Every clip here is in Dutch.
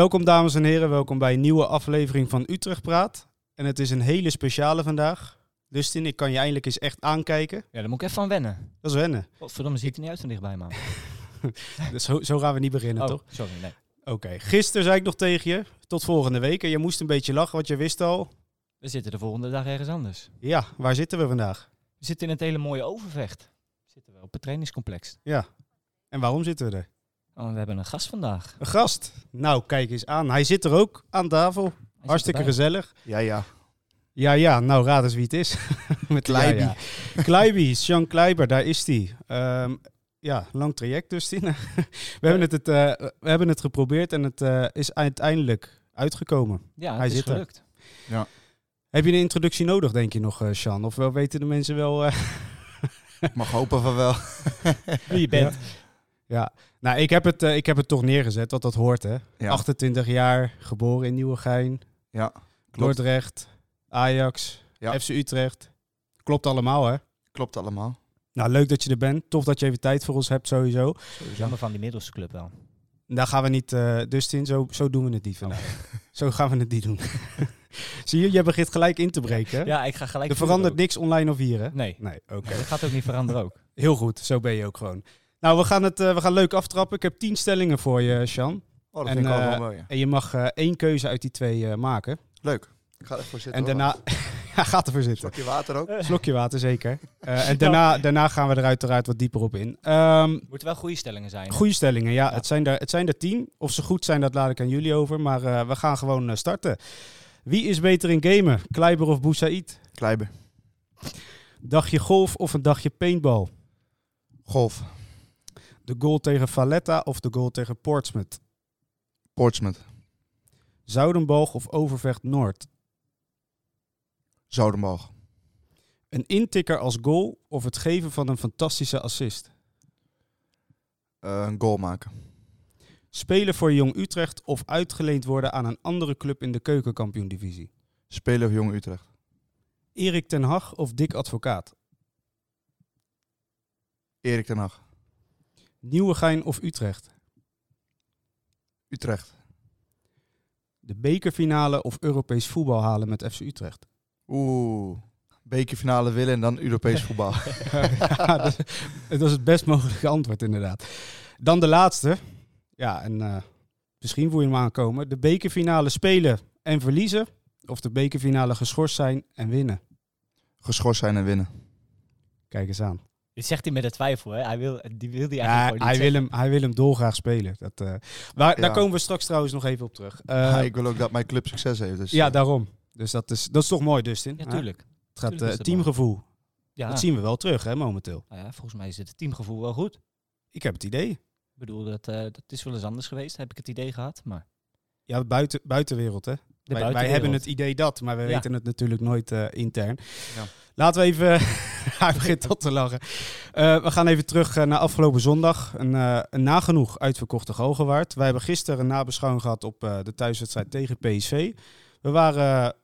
Welkom dames en heren, welkom bij een nieuwe aflevering van Utrecht Praat. En het is een hele speciale vandaag. Dustin, ik kan je eindelijk eens echt aankijken. Ja, daar moet ik even van wennen. Dat is wennen. Godverdomme, ziet er niet uit van dichtbij, man. Dus zo, zo gaan we niet beginnen, Oh, toch? sorry, nee. Oké, gisteren zei ik nog tegen je, tot volgende week. En je moest een beetje lachen, want je wist al. We zitten de volgende dag ergens anders. Ja, waar zitten we vandaag? We zitten in het hele mooie Overvecht. We zitten we op het trainingscomplex. Ja. En waarom zitten we er? Oh, we hebben een gast vandaag. Een gast. Nou, kijk eens aan. Hij zit er ook aan tafel. Hartstikke erbij. gezellig. Ja, ja. Ja, ja. Nou, raad eens wie het is. Met Kleiby. Ja, ja. Kleiby, Sean Kleiber, daar is hij. Ehm, ja, lang traject dus, Tine. we, hebben het, het, eh, we hebben het geprobeerd en het eh, is uiteindelijk uitgekomen. Ja, Hij het is zit er. gelukt. Heb je een introductie nodig, denk je nog, eh Sean? Of wel weten de mensen wel... eh, Ik mag hopen van wel. Wie je bent. ja, nou, ik heb, het, eh, ik heb het toch neergezet, wat dat hoort, hè. Ja, 28 jaar, geboren in Nieuwegein, ja klopt. Dordrecht, Ajax, Ja. FC Utrecht. Klopt allemaal, hè? Klopt allemaal. Nou, leuk dat je er bent. Tof dat je even tijd voor ons hebt, sowieso. Jammer van die middelste club wel. Daar gaan we niet, eh Dustin, zo, zo doen we het niet vandaag. Zo gaan we het niet doen. Zie je, je begint gelijk in te breken. hè? Ja, ik ga gelijk... er verandert ook. niks online of hier, hè? Nee, Nee, oké. dat gaat ook niet veranderen ook. Heel goed, zo ben je ook gewoon. Nou, we gaan, het, eh, we gaan leuk aftrappen. Ik heb tien stellingen voor je, Sean. Oh, dat En, vind ik eh, wel mooi. ja. En je mag eh, één keuze uit die twee eh, maken. Leuk. Ik ga er even voor zitten. En hoor. daarna... ja, gaat ervoor zitten. Slokje water ook. Slokje water, zeker. Eh, en daarna, daarna gaan we er uiteraard wat dieper op in. Ehm Moeten wel goede stellingen zijn. goede stellingen, ja. Ja. Het, zijn er, het zijn er tien. Of ze goed zijn, dat laat ik aan jullie over. Maar eh, we gaan gewoon eh, starten. Wie is beter in gamen? Kleiber of Boussaïd? Kleiber. Dagje golf of een dagje paintball? Golf. De goal tegen Valletta of de goal tegen Portsmouth? Portsmouth. Zoudenboog of Overvecht Noord? Zoudenboog. Een intikker als goal of het geven van een fantastische assist? Eh, een goal maken. Spelen voor Jong Utrecht of uitgeleend worden aan een andere club in de keukenkampioen-divisie? Spelen voor Jong Utrecht. Erik ten Hag of Dick Advocaat? Erik ten Hag. Nieuwegein of Utrecht? Utrecht. De bekerfinale of Europees voetbal halen met FC Utrecht? Oeh. Bekerfinale willen en dan Europees voetbal. ja, dat, dat is het best mogelijke antwoord inderdaad. Dan de laatste. Ja, en eh, misschien voel je hem aankomen. De bekerfinale spelen en verliezen. Of de bekerfinale geschorst zijn en winnen. Geschorst zijn en winnen. Kijk eens aan. Dit zegt hij met de twijfel, hè? Hij wil, die wil hij Ja, eigenlijk gewoon hij, niet wil hem, hij wil hem dolgraag spelen. Dat, eh, waar, Daar Ja. komen we straks trouwens nog even op terug. Eh, Ja, ik wil ook dat mijn club succes heeft. Dus, ja, eh, daarom. Dus dat is, dat is toch mooi, Dustin? Ja, hè? tuurlijk. Het gaat Tuurlijk eh, teamgevoel. Ja, Dat zien we wel terug, hè, momenteel. nou ja, volgens mij is het teamgevoel wel goed. Ik heb het idee. Ik bedoel, dat, eh, dat is wel eens anders geweest, heb ik het idee gehad. Maar Ja, buiten, buitenwereld, hè? De Wij, hebben het idee dat, maar we Ja. weten het natuurlijk nooit eh, intern. Ja. Laten we even... Hij begint al te lachen. Eh, we gaan even terug eh, naar afgelopen zondag. Een, eh, een nagenoeg uitverkochte Galgenwaard. Wij hebben gisteren een nabeschouwing gehad op eh, de thuiswedstrijd tegen PSV. We waren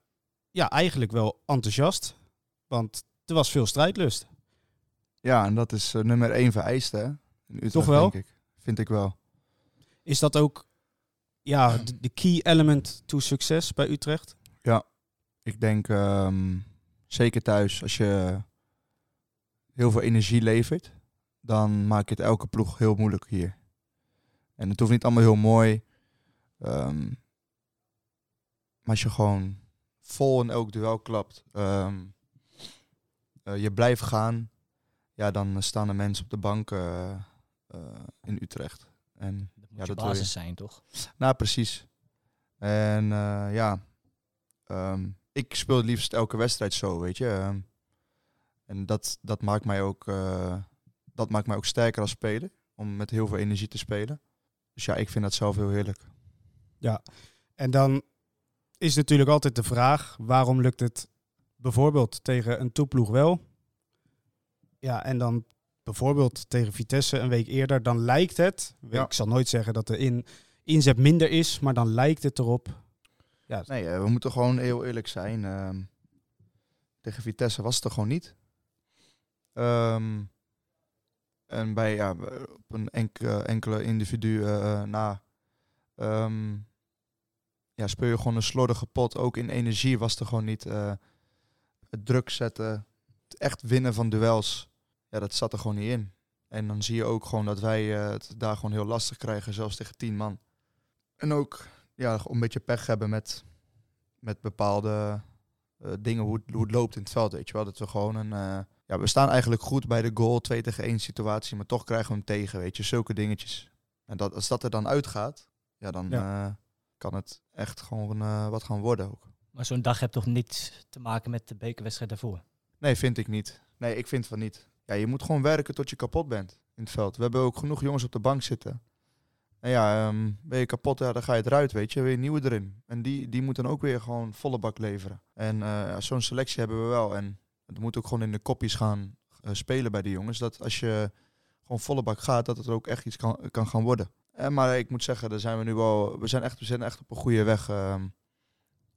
ja, eigenlijk wel enthousiast, want er was veel strijdlust. ja, en dat is nummer één vereiste. Hè? In Utrecht, Toch wel? Denk ik. Vind ik wel. Is dat ook ja, de, de key element to succes bij Utrecht? Ik denk ehm, zeker thuis, als je heel veel energie levert, dan maak je het elke ploeg heel moeilijk hier. En het hoeft niet allemaal heel mooi. ehm, maar als je gewoon vol in elk duel klapt, ehm, eh, je blijft gaan, ja, dan staan er mensen op de bank eh, in Utrecht. En Ja, je dat wil je. basis zijn, toch? nou, precies. En eh, ja, ehm, ik speel het liefst elke wedstrijd zo, weet je. Ehm, en dat, dat, maakt mij ook, eh, dat maakt mij ook sterker als speler, om met heel veel energie te spelen. Dus ja, ik vind dat zelf heel heerlijk. En dan is natuurlijk altijd de vraag: waarom lukt het bijvoorbeeld tegen een topploeg wel? Ja, en dan bijvoorbeeld tegen Vitesse een week eerder, dan lijkt het. Ja. Ik zal nooit zeggen dat de in, inzet minder is, maar dan lijkt het erop. Ja, Nee, eh, we moeten gewoon heel eerlijk zijn. ehm, tegen Vitesse was het er gewoon niet. Ehm, en bij ja, op een enkele, enkele individu eh, na ehm, ja, speel je gewoon een slordige pot. Ook in energie was er gewoon niet eh, het druk zetten. Het echt winnen van duels. Ja, dat zat er gewoon niet in. En dan zie je ook gewoon dat wij eh, het daar gewoon heel lastig krijgen, zelfs tegen tien man. En ook ja, een beetje pech hebben met, met bepaalde eh, dingen, hoe het, hoe het loopt in het veld. Weet je wel, dat we gewoon een. eh, ja, we staan eigenlijk goed bij de goal, 2 tegen 1 situatie, maar toch krijgen we hem tegen, weet je, zulke dingetjes. En dat, als dat er dan uitgaat, ja, dan kan het echt gewoon wat gaan worden ook. Maar zo'n dag heeft toch niets te maken met de bekerwedstrijd daarvoor? Nee, vind ik niet. Nee, ik vind van niet. Ja, je moet gewoon werken tot je kapot bent in het veld. We hebben ook genoeg jongens op de bank zitten. En ja, ehm, ben je kapot, ja, dan ga je eruit, weet je. Weer nieuwe erin. En die, die moeten ook weer gewoon volle bak leveren. En eh, zo'n selectie hebben we wel. En het moet ook gewoon in de kopjes gaan eh, spelen bij de jongens. Dat als je gewoon volle bak gaat, dat het ook echt iets kan, kan gaan worden. En, maar ik moet zeggen, daar zijn we nu wel, we zijn echt, we echt op een goede weg ehm,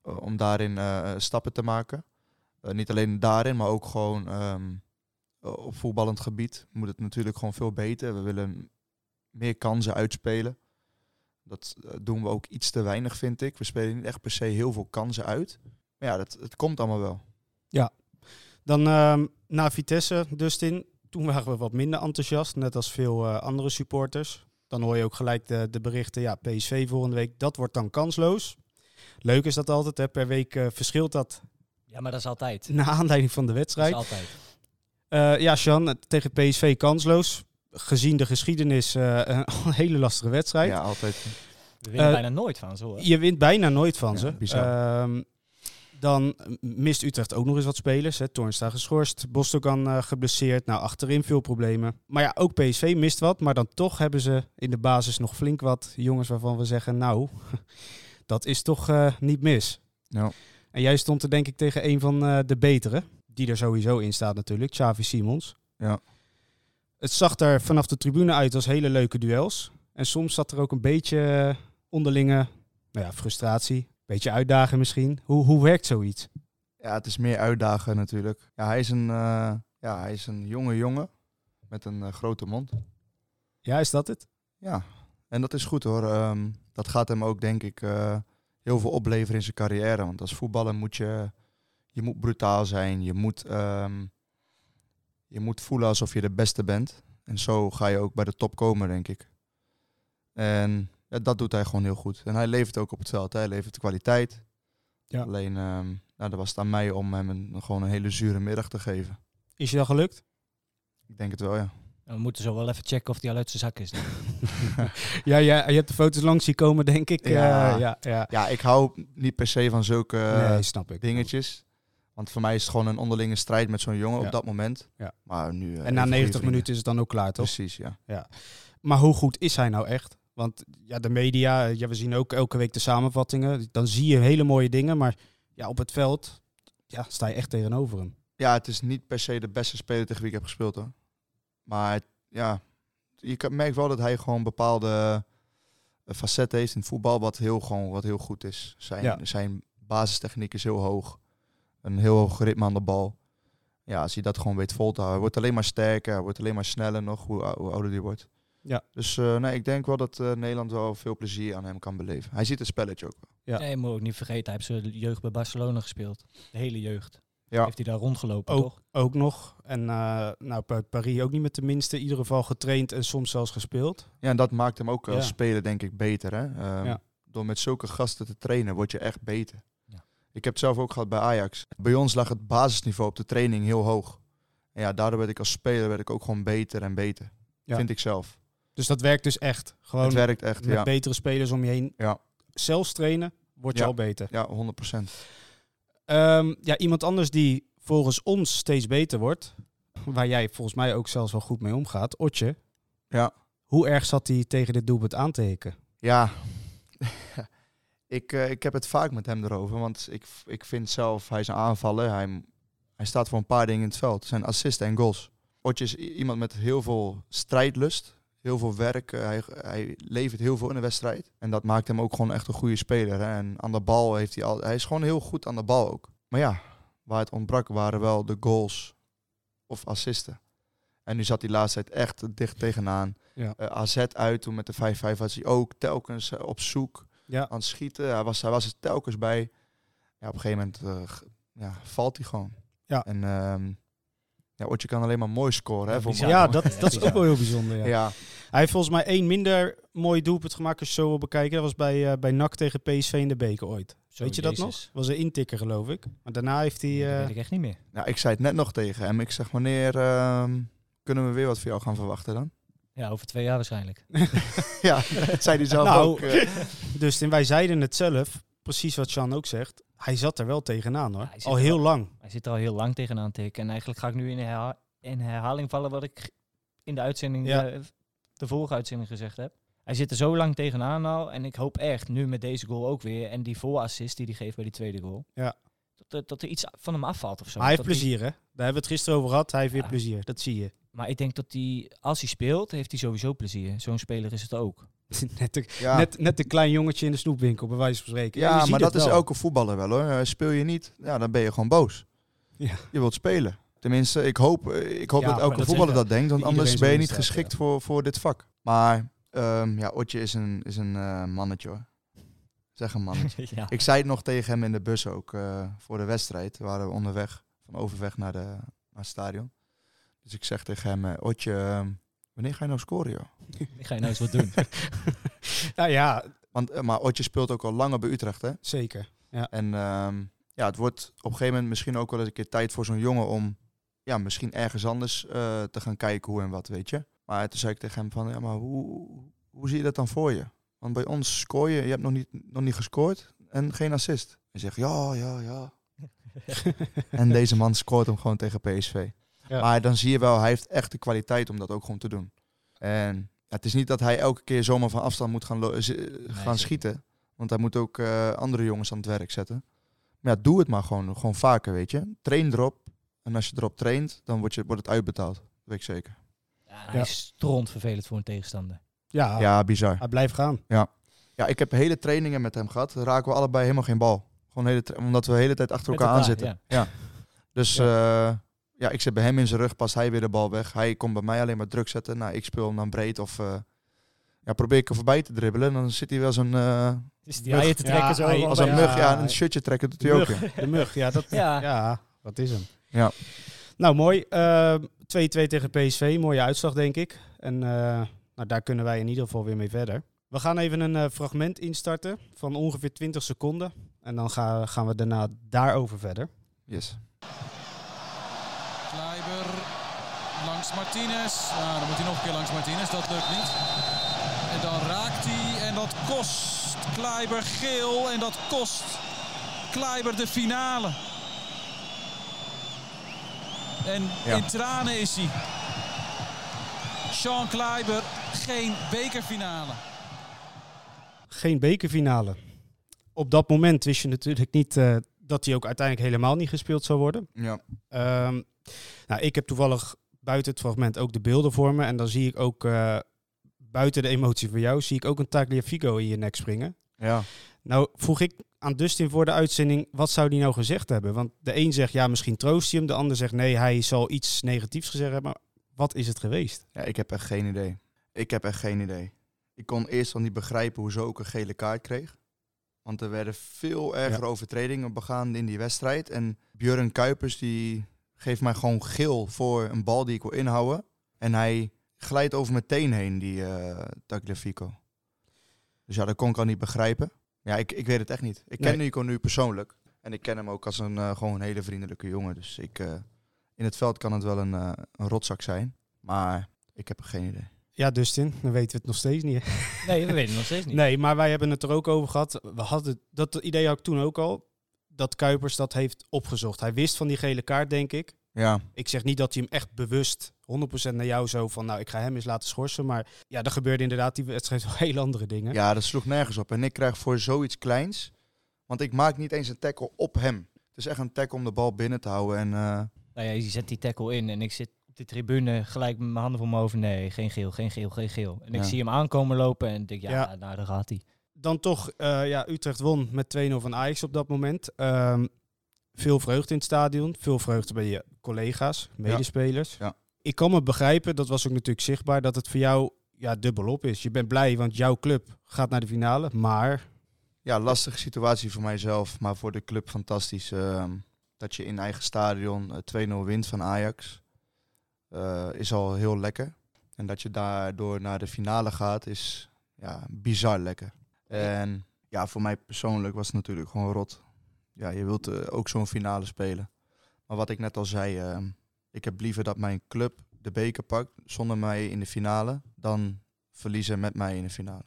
eh, om daarin stappen te maken. Niet alleen daarin, maar ook gewoon ehm, eh, op voetballend gebied moet het natuurlijk gewoon veel beter. We willen meer kansen uitspelen. Dat eh, doen we ook iets te weinig, vind ik. We spelen niet echt per se heel veel kansen uit. Maar ja, dat, het komt allemaal wel. Dan ehm na Vitesse, Dustin. Toen waren we wat minder enthousiast, net als veel eh, andere supporters. Dan hoor je ook gelijk de, de berichten, ja, PSV volgende week, dat wordt dan kansloos. Leuk is dat altijd, hè? per week eh, verschilt dat Ja, maar dat is altijd. naar aanleiding van de Dat wedstrijd. is altijd. Eh, ja, Sean, het- tegen PSV kansloos. Gezien de geschiedenis eh, een hele lastige wedstrijd. Ja, altijd. We winnen Eh, bijna nooit van zo. hè? Je wint bijna nooit van Ja, ze. bizar. Ehm, dan mist Utrecht ook nog eens wat spelers. Hè. Toornstra geschorst, Bostogan eh geblesseerd. Nou, achterin veel problemen. Maar ja, ook PSV mist wat. Maar dan toch hebben ze in de basis nog flink wat jongens waarvan we zeggen... nou, dat is toch eh, niet mis. Ja. En jij stond er denk ik tegen een van eh, de betere. Die er sowieso in staat natuurlijk, Xavi Simons. Ja. Het zag er vanaf de tribune uit als hele leuke duels. En soms zat er ook een beetje eh, onderlinge nou ja, frustratie. Beetje uitdagen misschien. Hoe, hoe werkt zoiets? Ja, het is meer uitdagen natuurlijk. Ja, hij is een, eh, ja, hij is een jonge jongen met een eh, grote mond. Ja, is dat het? Ja, en dat is goed hoor. Ehm, dat gaat hem ook denk ik heel veel opleveren in zijn carrière. Want als voetballer moet je, je moet brutaal zijn. Je moet, ehm, je moet voelen alsof je de beste bent. En zo ga je ook bij de top komen, denk ik. En ja, dat doet hij gewoon heel goed. En hij levert ook op het veld. Hij levert kwaliteit. Ja. Alleen, ehm nou, dat was het aan mij om hem een, gewoon een hele zure middag te geven. Is je dat gelukt? Ik denk het wel, ja. We moeten zo wel even checken of die al uit zijn zak is. ja, ja, je hebt de foto's langs zien komen, denk ik. Ja. Eh, ja, ja. Ja, ik hou niet per se van zulke nee, snap ik. dingetjes. Want voor mij is het gewoon een onderlinge strijd met zo'n jongen Ja. op dat moment. Ja. Maar nu... eh, En na goede 90 vrienden. minuten is het dan ook klaar, toch? Precies, ja. Maar hoe goed is hij nou echt? Want ja, de media, ja, we zien ook elke week de samenvattingen. Dan zie je hele mooie dingen, maar ja, op het veld ja, sta je echt tegenover hem. Ja, het is niet per se de beste speler tegen wie ik heb gespeeld hoor. Maar het- ja, je merkt wel dat hij gewoon bepaalde eh, facetten heeft in het voetbal wat heel, gewoon, wat heel goed is. Zijn, Ja. zijn basistechniek is heel hoog. Een heel hoog ritme aan de bal. Ja, als hij dat gewoon weet vol te houden. Hij wordt alleen maar sterker, hij wordt alleen maar sneller nog, hoe, ou- hoe ouder hij wordt. Ja. Dus eh, nee, ik denk wel dat eh, Nederland wel veel plezier aan hem kan beleven. Hij ziet het spelletje ook wel. Ja. Nee, je moet ook niet vergeten, hij heeft zijn jeugd bij Barcelona gespeeld. De hele jeugd. Ja. Heeft hij daar rondgelopen, Ook, toch? ook nog. En eh, nou, Pa- Paris ook niet met de minste. In ieder geval getraind en soms zelfs gespeeld. Ja, en dat maakt hem ook als Ja. speler denk ik beter. Hè? Ehm, Ja. Door met zulke gasten te trainen word je echt beter. Ik heb het zelf ook gehad bij Ajax. Bij ons lag het basisniveau op de training heel hoog. En ja, daardoor werd ik als speler werd ik ook gewoon beter en beter. Ja. Vind ik zelf. Dus dat werkt dus echt. Gewoon het werkt echt, met ja. betere spelers om je heen. Ja. Zelfs trainen, word je Ja. al beter. Ja, 100%. Ehm, ja, iemand anders die volgens ons steeds beter wordt. Waar jij volgens mij ook zelfs wel goed mee omgaat. Otje. Ja. Hoe erg zat hij tegen dit doelpunt aan te hikken? Ja, ik, eh, ik heb het vaak met hem erover. Want ik, ik vind zelf, hij is een aanvaller. Hij, hij staat voor een paar dingen in het veld. Zijn assisten en goals. Otje is iemand met heel veel strijdlust. Heel veel werk. eh, Hij, hij levert heel veel in de wedstrijd. En dat maakt hem ook gewoon echt een goede speler. Hè. En aan de bal heeft hij al... Hij is gewoon heel goed aan de bal ook. Maar ja, waar het ontbrak waren wel de goals of assisten. En nu zat hij laatste tijd echt dicht tegenaan. Ja. Eh, AZ uit toen met de 5-5 was hij ook telkens op zoek. Ja. aan het schieten. Hij was, hij was er telkens bij. Ja, op een gegeven moment eh, ja, valt hij gewoon. Ja. En ehm ja, Otje kan alleen maar mooi scoren. Hè, Ja, voor dat, dat is ook wel heel bijzonder. Ja. ja. Hij heeft volgens mij één minder mooi doelpunt gemaakt als je zo wil bekijken. Dat was bij, eh bij NAC tegen PSV in de beker ooit. Zo, Weet je dat nog? Was een intikker geloof ik. Maar daarna heeft hij... Dat eh, weet ik echt niet meer. Nou, ik zei het net nog tegen hem. Ik zeg, wanneer ehm, kunnen we weer wat voor jou gaan verwachten dan? Ja, over twee jaar waarschijnlijk. ja, dat zei hij zelf Nou, ook. eh. Dus en wij zeiden het zelf, precies wat Sean ook zegt. Hij zat er wel tegenaan hoor. Ja, Al heel lang. Hij zit er al heel lang tegenaan tikken. En eigenlijk ga ik nu in, herha- in herhaling vallen wat ik in de uitzending, Ja. eh, de vorige uitzending gezegd heb. Hij zit er zo lang tegenaan al. En ik hoop echt, nu met deze goal ook weer. En die voorassist die hij geeft bij die tweede goal. Ja. Dat, dat er iets van hem afvalt of zo. Maar hij heeft Dat die- plezier hè. Daar hebben we het gisteren over gehad. Hij heeft weer plezier. Dat zie je. Maar ik denk dat hij, als hij speelt, heeft hij sowieso plezier. Zo'n speler is het ook. net, een, ja, net, net een klein jongetje in de snoepwinkel, bij wijze van spreken. ja maar dat is elke voetballer wel hoor. Eh, Speel je niet, ja, dan ben je gewoon boos. Ja. Je wilt spelen. Tenminste, ik hoop, eh, ik hoop Ja, dat elke dat voetballer dat denkt. Want anders ben je niet geschikt ja. voor, voor dit vak. Maar ehm, ja, Otje is een, is een eh, mannetje hoor. Zeg een mannetje. ja. Ik zei het nog tegen hem in de bus ook eh, voor de wedstrijd. We waren onderweg, van overweg naar, de, naar het stadion. Dus ik zeg tegen hem, eh, Otje, ehm, wanneer ga je nou scoren joh? Ik ga je nou eens wat doen. Nou ja, Want, eh, maar Otje speelt ook al langer bij Utrecht hè. zeker. En ehm, ja, het wordt op een gegeven moment misschien ook wel eens een keer tijd voor zo'n jongen om ja, misschien ergens anders eh, te gaan kijken hoe en wat, weet je. Maar toen zei ik tegen hem van, ja, maar hoe, hoe zie je dat dan voor je? Want bij ons scoor je, je hebt nog niet, nog niet gescoord en geen assist. Hij zegt, ja, ja, ja. en deze man scoort hem gewoon tegen PSV. Ja. Maar dan zie je wel, hij heeft echt de kwaliteit om dat ook gewoon te doen. En ja, het is niet dat hij elke keer zomaar van afstand moet gaan, z- gaan schieten. Want hij moet ook eh, andere jongens aan het werk zetten. Maar ja, doe het maar gewoon, gewoon vaker, weet je. Train erop. En als je erop traint, dan wordt, je, wordt het uitbetaald. Dat weet ik zeker. Ja, hij is stront vervelend voor een tegenstander. Ja, Ja, bizar. hij blijft gaan. Ja, ik heb hele trainingen met hem gehad. Dan raken we allebei helemaal geen bal. Gewoon hele omdat we de hele tijd achter elkaar, elkaar, aanzitten. Ja. Dus Ja. Ja. ik zit bij hem in zijn rug, past hij weer de bal weg. Hij komt bij mij alleen maar druk zetten. Nou, ik speel hem dan breed of eh, ja, probeer ik er voorbij te dribbelen. En dan zit hij wel zo'n eh, Dus die te trekken Ja, zo. als een ja, mug, ja, een shirtje trekken doet hij ook. Mug. De mug, ja, dat, ja. Ja. dat is hem. Ja. Nou, mooi. Eh, 2-2 tegen PSV. Mooie uitslag, denk ik. En eh, nou, daar kunnen wij in ieder geval weer mee verder. We gaan even een eh, fragment instarten van ongeveer 20 seconden. En dan ga- gaan we daarna daarover verder. Yes. Langs Martinez. Nou, dan moet hij nog een keer langs Martinez. Dat lukt niet. En dan raakt hij en dat kost Kleiber geel. En dat kost Kleiber de finale. En Ja. in tranen is hij. Sean Kleiber, geen bekerfinale. Geen bekerfinale. Op dat moment wist je natuurlijk niet eh, dat hij ook uiteindelijk helemaal niet gespeeld zou worden. Ja. Ehm, nou, ik heb toevallig buiten het fragment ook de beelden voor me. En dan zie ik ook, eh, buiten de emotie van jou, zie ik ook een Tagliafico in je nek springen. Ja. Nou, vroeg ik aan Dustin voor de uitzending, wat zou die nou gezegd hebben? Want de een zegt, ja, misschien troost hij hem. De ander zegt, nee, hij zal iets negatiefs gezegd hebben. Maar wat is het geweest? ja, ik heb echt geen idee. Ik heb echt geen idee. Ik kon eerst al niet begrijpen hoe ze ook een gele kaart kreeg. Want er werden veel ergere overtredingen begaan in die wedstrijd. En Björn Kuipers die geeft mij gewoon geel voor een bal die ik wil inhouden. En hij glijdt over mijn teen heen, die eh Tagliafico. Dus ja, dat kon ik al niet begrijpen. Ja, ik, ik weet het echt niet. Ik ken Nee. Nico nu persoonlijk. En ik ken hem ook als een eh, gewoon een hele vriendelijke jongen. Dus ik, eh, in het veld kan het wel een, een rotzak zijn. Maar ik heb er geen idee. Ja, Dustin, dan weten we het nog steeds niet. Nee, we weten het nog steeds niet. Nee, maar wij hebben het er ook over gehad. We hadden, dat idee had ik toen ook al. Dat Kuipers dat heeft opgezocht. Hij wist van die gele kaart, denk ik. Ja, Ik zeg niet dat hij hem echt bewust 100% naar jou zo van, nou, ik ga hem eens laten schorsen. Maar ja, er gebeurde inderdaad die wedstrijd wel heel andere dingen. ja, dat sloeg nergens op. En ik krijg voor zoiets kleins... Want ik maak niet eens een tackle op hem. Het is echt een tackle om de bal binnen te houden. En eh, Nou ja, je zet die tackle in en ik zit de tribune gelijk met mijn handen voor mijn hoofd. Nee, geen geel, geen geel, geen geel. En ik zie hem aankomen lopen en denk, ja, Ja. nou, daar gaat hij. Dan toch, eh, ja, Utrecht won met 2-0 van Ajax op dat moment. Ehm, veel vreugde in het stadion. Veel vreugde bij je collega's, medespelers. Ja. Ik kan me begrijpen, dat was ook natuurlijk zichtbaar, dat het voor jou ja, dubbelop is. Je bent blij, want jouw club gaat naar de finale. Maar Ja, lastige situatie voor mijzelf, maar voor de club fantastisch. Ehm, dat je in eigen stadion eh, 2-0 wint van Ajax eh, is al heel lekker. En dat je daardoor naar de finale gaat is ja, bizar lekker. En ja, voor mij persoonlijk was het natuurlijk gewoon rot. Ja, je wilt eh, ook zo'n finale spelen. Maar wat ik net al zei, ehm, ik heb liever dat mijn club de beker pakt zonder mij in de finale dan verliezen met mij in de finale.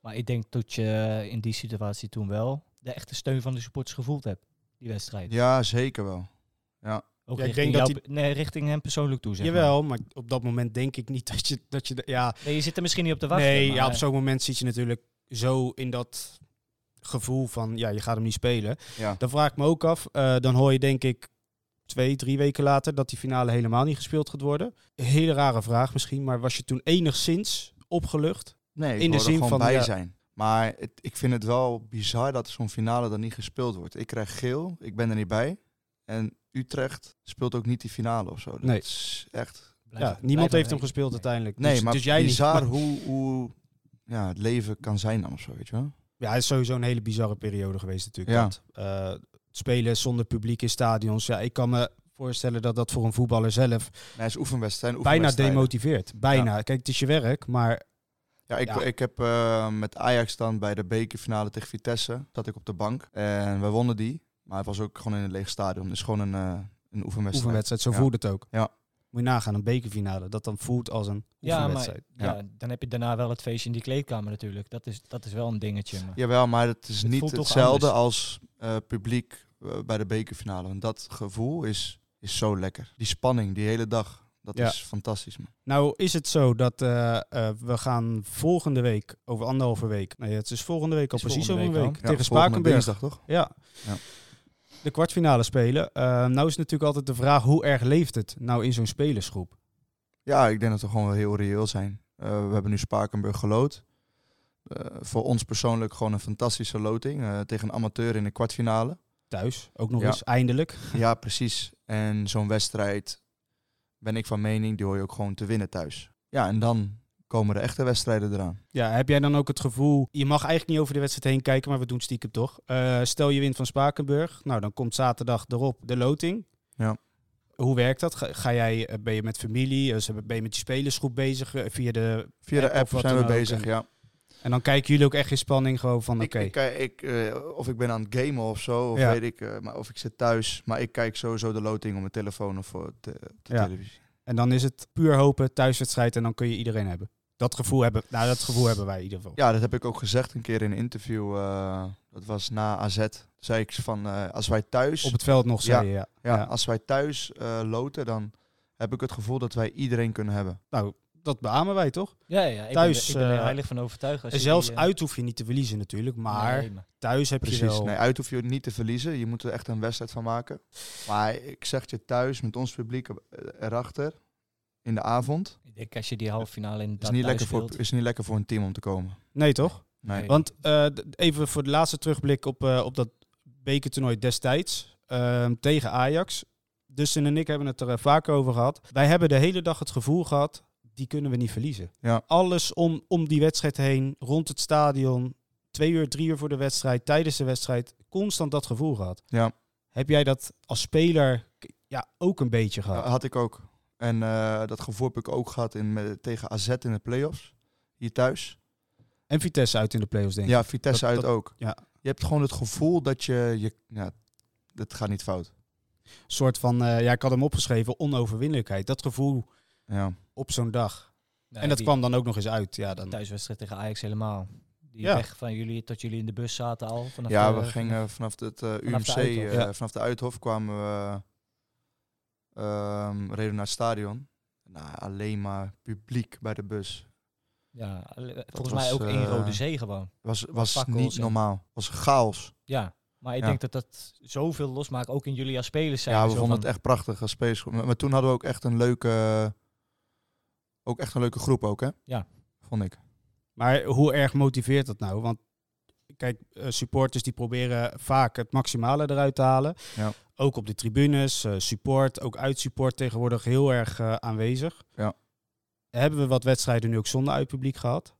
Maar ik denk dat je in die situatie toen wel de echte steun van de supporters gevoeld hebt. Die wedstrijd. Ja, zeker wel. Ook Ja, ik richting, denk dat jou- nee, richting hem persoonlijk toe, zeg. Jawel, maar op dat moment denk ik niet dat je... Dat je de- ja, Nee, je zit er misschien niet op te wachten. nee, maar, ja, op zo'n moment zit je natuurlijk zo in dat gevoel van... Ja, je gaat hem niet spelen. Ja. Dan vraag ik me ook af. eh, dan hoor je denk ik twee, drie weken later dat die finale helemaal niet gespeeld gaat worden. Een hele rare vraag misschien, maar was je toen enigszins opgelucht? Nee, ik In de er zin gewoon van, bij ja. zijn. Maar het, ik vind het wel bizar dat zo'n finale dan niet gespeeld wordt. Ik krijg geel, ik ben er niet bij. En Utrecht speelt ook niet die finale of zo. Dat Nee. is echt... blijf- ja, niemand heeft hem gespeeld Nee. uiteindelijk. Nee, dus, maar dus jij bizar niet. hoe, hoe ja, het leven kan zijn dan of zo, weet je wel? Ja, het is sowieso een hele bizarre periode geweest natuurlijk. Ja. Dat, eh, spelen zonder publiek in stadions. Ja, ik kan me voorstellen dat dat voor een voetballer zelf Nee, het is oefenwedstrijd. bijna demotiveert. Bijna. Kijk, het is je werk, maar Ja, ik, Ja. ik heb eh, met Ajax dan bij de bekerfinale tegen Vitesse, zat ik op de bank. En we wonnen die. Maar het was ook gewoon in een leeg stadion. Het is gewoon een, eh een oefenwedstrijd. oefenwedstrijd, zo Ja. voelt het ook. Ja. Moet je nagaan, een bekerfinale, dat dan voelt als een Ja, maar oefenwedstrijd. ja. dan heb je daarna wel het feestje in die kleedkamer natuurlijk. Dat is, dat is wel een dingetje. Maar. Jawel, maar het is Het niet hetzelfde als eh, publiek eh, bij de bekerfinale. Want dat gevoel is, is zo lekker. Die spanning, die hele dag, dat Ja. is fantastisch, man. Nou is het zo dat eh, eh, we gaan volgende week, over anderhalve week, nee het is volgende week al precies over een week week, tegen volgende Spakenburg. dinsdag, toch? Ja. Ja. De kwartfinale spelen. Eh, nou is natuurlijk altijd de vraag, hoe erg leeft het nou in zo'n spelersgroep? Ja, ik denk dat we gewoon wel heel reëel zijn. Eh, we hebben nu Spakenburg gelood. Eh, voor ons persoonlijk gewoon een fantastische loting. eh, tegen een amateur in de kwartfinale. Thuis, ook nog Ja. eens, eindelijk. ja, precies. En zo'n wedstrijd ben ik van mening, die hoor je ook gewoon te winnen thuis. Ja, en dan komen de echte wedstrijden eraan. Ja, heb jij dan ook het gevoel, je mag eigenlijk niet over de wedstrijd heen kijken, maar we doen stiekem toch. Eh, stel je wint van Spakenburg, nou dan komt zaterdag erop de loting. Ja. Hoe werkt dat? Ga, ga jij, eh, ben je met familie, eh, ben je met die spelersgroep bezig via de... Via de App zijn we bezig, En- ja. En dan kijken jullie ook echt in spanning gewoon van, oké. Ik, ik, of ik ben aan het gamen of zo, of Ja. weet ik, maar of ik zit thuis. Maar ik kijk sowieso de loting op mijn telefoon of voor de, op de Ja. televisie. En dan is het puur hopen, thuiswedstrijd en dan kun je iedereen hebben. Dat gevoel hebben, nou dat gevoel hebben wij in ieder geval. Ja, dat heb ik ook gezegd een keer in een interview. eh, dat was na AZ. Zei ik van, eh, als wij thuis, Op het veld nog, zei je, ja. ja, ja. als wij thuis eh, loten, dan heb ik het gevoel dat wij iedereen kunnen hebben. Nou, dat beamen wij toch? Ja, ja, ik Thuis, ben, ik ben er heilig van overtuigd. Als En je zelfs die, uit hoef je niet te verliezen natuurlijk, maar nee, maar- thuis heb je Precies. wel... Nee, uit hoef je niet te verliezen. Je moet er echt een wedstrijd van maken. Maar ik zeg je thuis met ons publiek erachter in de avond. Ik denk als je die halve finale in Is niet, lekker voor, is niet lekker voor een team om te komen. Nee toch? Nee. Want eh, even voor de laatste terugblik op, eh, op dat bekertoernooi destijds ehm, tegen Ajax. Dustin en ik hebben het er eh, vaak over gehad. Wij hebben de hele dag het gevoel gehad, die kunnen we niet verliezen. Ja. Alles om, om die wedstrijd heen, rond het stadion, twee uur, drie uur voor de wedstrijd, tijdens de wedstrijd, constant dat gevoel gehad. Ja, Heb jij dat als speler ja, ook een beetje gehad? had ik ook. En eh, dat gevoel heb ik ook gehad in, met, tegen AZ in de play-offs. Hier thuis. En Vitesse uit in de play-offs, denk ik. Ja, Vitesse Dat- uit dat- ook. ja. Je hebt gewoon het gevoel dat je... je ja, dat gaat niet fout. Een soort van, eh, ja, ik had hem opgeschreven, onoverwinnelijkheid. Dat gevoel Ja. op zo'n dag. Nee, en dat die kwam dan ook nog eens uit. Ja, dan, thuiswedstrijd tegen Ajax helemaal. Die Ja. weg van jullie tot jullie in de bus zaten al. Vanaf ja, de- we gingen vanaf het eh, vanaf de UMC, Uithof. eh, Ja. vanaf de Uithof kwamen we, ehm reden naar het stadion. Nou, alleen maar publiek bij de bus. Ja, volgens was, mij ook één eh, rode zee gewoon. Was, was niet en- normaal. was chaos. Ja, maar ik Ja. denk dat dat zoveel losmaakt, ook in jullie als spelers zijn. Ja, we vonden van- het echt prachtig als spelers. Maar, maar toen hadden we ook echt een leuke, ook echt een leuke groep ook, hè? Ja. Vond ik. Maar hoe erg motiveert dat nou? Want kijk, eh, supporters die proberen vaak het maximale eruit te halen. Ja. Ook op de tribunes, eh, support, ook uitsupport tegenwoordig heel erg eh, aanwezig. Ja. Hebben we wat wedstrijden nu ook zonder uitpubliek gehad?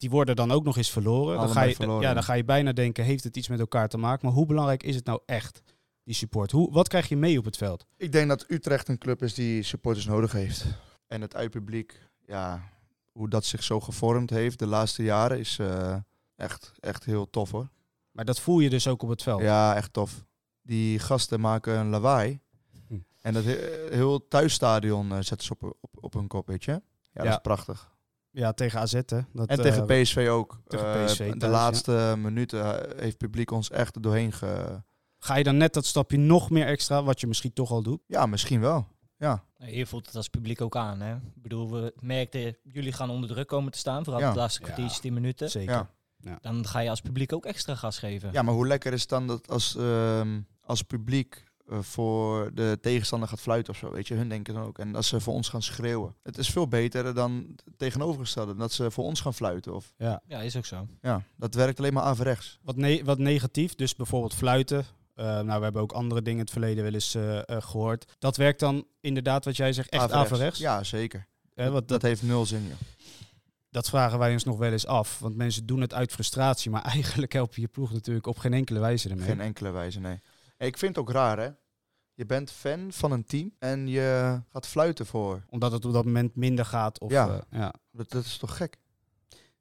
die worden dan ook nog eens verloren. Dan ga, je, verloren, ja, ja. dan ga je bijna denken, heeft het iets met elkaar te maken? Maar hoe belangrijk is het nou echt, die support? Hoe, wat krijg je mee op het veld? Ik denk dat Utrecht een club is die supporters nodig heeft. En het uitpubliek, ja, hoe dat zich zo gevormd heeft de laatste jaren is eh, echt, echt heel tof hoor. Maar dat voel je dus ook op het veld. Ja, echt tof. Die gasten maken een lawaai. Hm. En dat he- heel thuisstadion eh, zetten ze op, op, op hun kop, weet je. Ja, dat is prachtig. Ja, tegen AZ hè. Dat, En eh, tegen PSV ook. tegen Eh, PSV de thuis, laatste minuten heeft het publiek ons echt er doorheen ge... Ga je dan net dat stapje nog meer extra, wat je misschien toch al doet? Ja, misschien wel. Ja, Nee, Je voelt het als publiek ook aan. Hè? Ik bedoel, we merkten, jullie gaan onder druk komen te staan. Vooral Ja. de laatste kwartiertje, 10 minuten. Zeker. Ja. Dan ga je als publiek ook extra gas geven. ja, maar hoe lekker is het dan dat als, ehm, als publiek eh, voor de tegenstander gaat fluiten of zo, weet je. Hun denken dan ook. En als ze voor ons gaan schreeuwen. Het is veel beter dan het tegenovergestelde. Dat ze voor ons gaan fluiten. Of, Ja. Ja, is ook zo. ja, dat werkt alleen maar averechts. Wat, ne wat negatief, dus bijvoorbeeld fluiten. Eh, nou, we hebben ook andere dingen in het verleden wel eens eh, eh, gehoord. Dat werkt dan inderdaad, wat jij zegt, echt averechts. Ja, zeker. Hè, want Dat, dat, heeft nul zin, joh. Dat vragen wij ons nog wel eens af. Want mensen doen het uit frustratie, maar eigenlijk help je je ploeg natuurlijk op geen enkele wijze ermee. Geen enkele wijze, nee. Hey, Ik vind het ook raar, hè. Je bent fan van een team en je gaat fluiten voor. Omdat het op dat moment minder gaat. Of, Ja. eh, ja. Dat, dat is toch gek?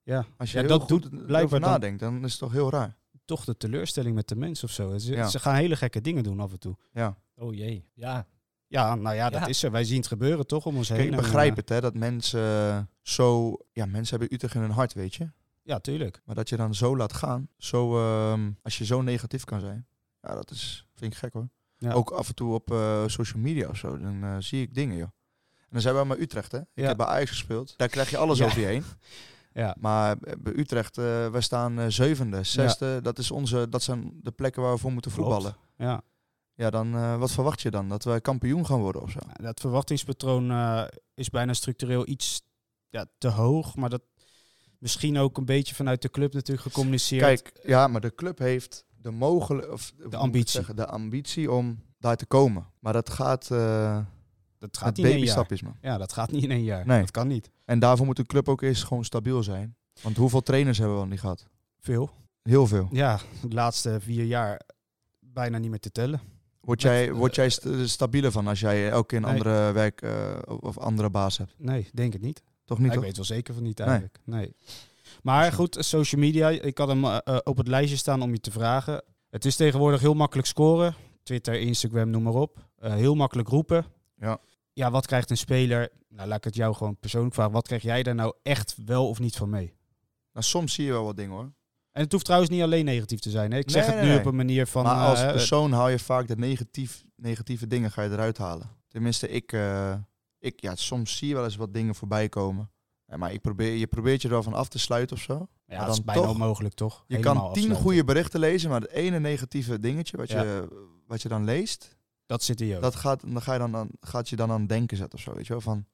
ja. Als je Ja, heel dat goed doet blijkbaar dan- nadenkt, dan is het toch heel raar. Toch de teleurstelling met de mens of zo. Ze, Ja. ze gaan hele gekke dingen doen af en toe. Ja. Oh jee. Ja. Ja, nou ja, dat Ja. is er. Wij zien het gebeuren toch om ons Kijk, heen. ik En, begrijp eh, het, hè, dat mensen eh, zo... Ja, mensen hebben Utrecht in hun hart, weet je. Ja, tuurlijk. Maar dat je dan zo laat gaan, zo, ehm, als je zo negatief kan zijn, ja, dat is, vind ik gek hoor. Ja. Ook af en toe op eh, social media of zo, dan zie ik dingen, joh. En dan zijn we maar Utrecht, hè. Ik Ja. heb bij Ajax gespeeld. Daar krijg je alles Ja. over je heen. Ja. Maar bij Utrecht, eh wij staan zevende, zesde. Dat, is onze, dat zijn de plekken waar we voor moeten Klopt. voetballen. Ja. Ja, dan eh, wat verwacht je dan? Dat wij kampioen gaan worden of zo? Dat verwachtingspatroon eh, is bijna structureel iets ja, te hoog. Maar dat misschien ook een beetje vanuit de club natuurlijk gecommuniceerd. Kijk, ja, maar de club heeft de mogelijkheid, of het ambitie. zeggen, de ambitie om daar te komen. Maar dat gaat, eh dat gaat niet in één jaar. man. Ja, dat gaat niet in één jaar. Nee. Dat kan niet. En daarvoor moet de club ook eerst gewoon stabiel zijn. Want hoeveel trainers hebben we al niet gehad? Veel. Heel veel. Ja, de laatste vier jaar bijna niet meer te tellen. Word jij, eh, word jij st- stabieler van als jij elke keer een Nee. andere werk eh, of andere baas hebt? Nee, denk het niet. Toch niet? ik weet wel zeker van niet eigenlijk. Nee. Maar goed, social media. Ik had hem eh, eh, op het lijstje staan om je te vragen. Het is tegenwoordig heel makkelijk scoren. Twitter, Instagram, noem maar op. Eh, heel makkelijk roepen. Ja. Ja, wat krijgt een speler... Nou, laat ik het jou gewoon persoonlijk vragen. Wat krijg jij daar nou echt wel of niet van mee? Nou, soms zie je wel wat dingen hoor. En het hoeft trouwens niet alleen negatief te zijn. Hè? Ik zeg Nee, het nee, nu nee. op een manier van... maar als eh, persoon haal je vaak de negatief, negatieve dingen ga je eruit halen. Tenminste, ik, eh, ik ja, soms zie je wel eens wat dingen voorbij komen. Maar ik probeer, je probeert je er wel van af te sluiten of zo. ja, maar dat is bijna toch- onmogelijk, toch? Je Helemaal kan tien afsluiten. goede berichten lezen, maar het ene negatieve dingetje wat, Ja. je, wat je dan leest, Dat zit ook. dat gaat, dan ga je dan aan, gaat je dan aan denken zetten of zo. Weet je wel? Van,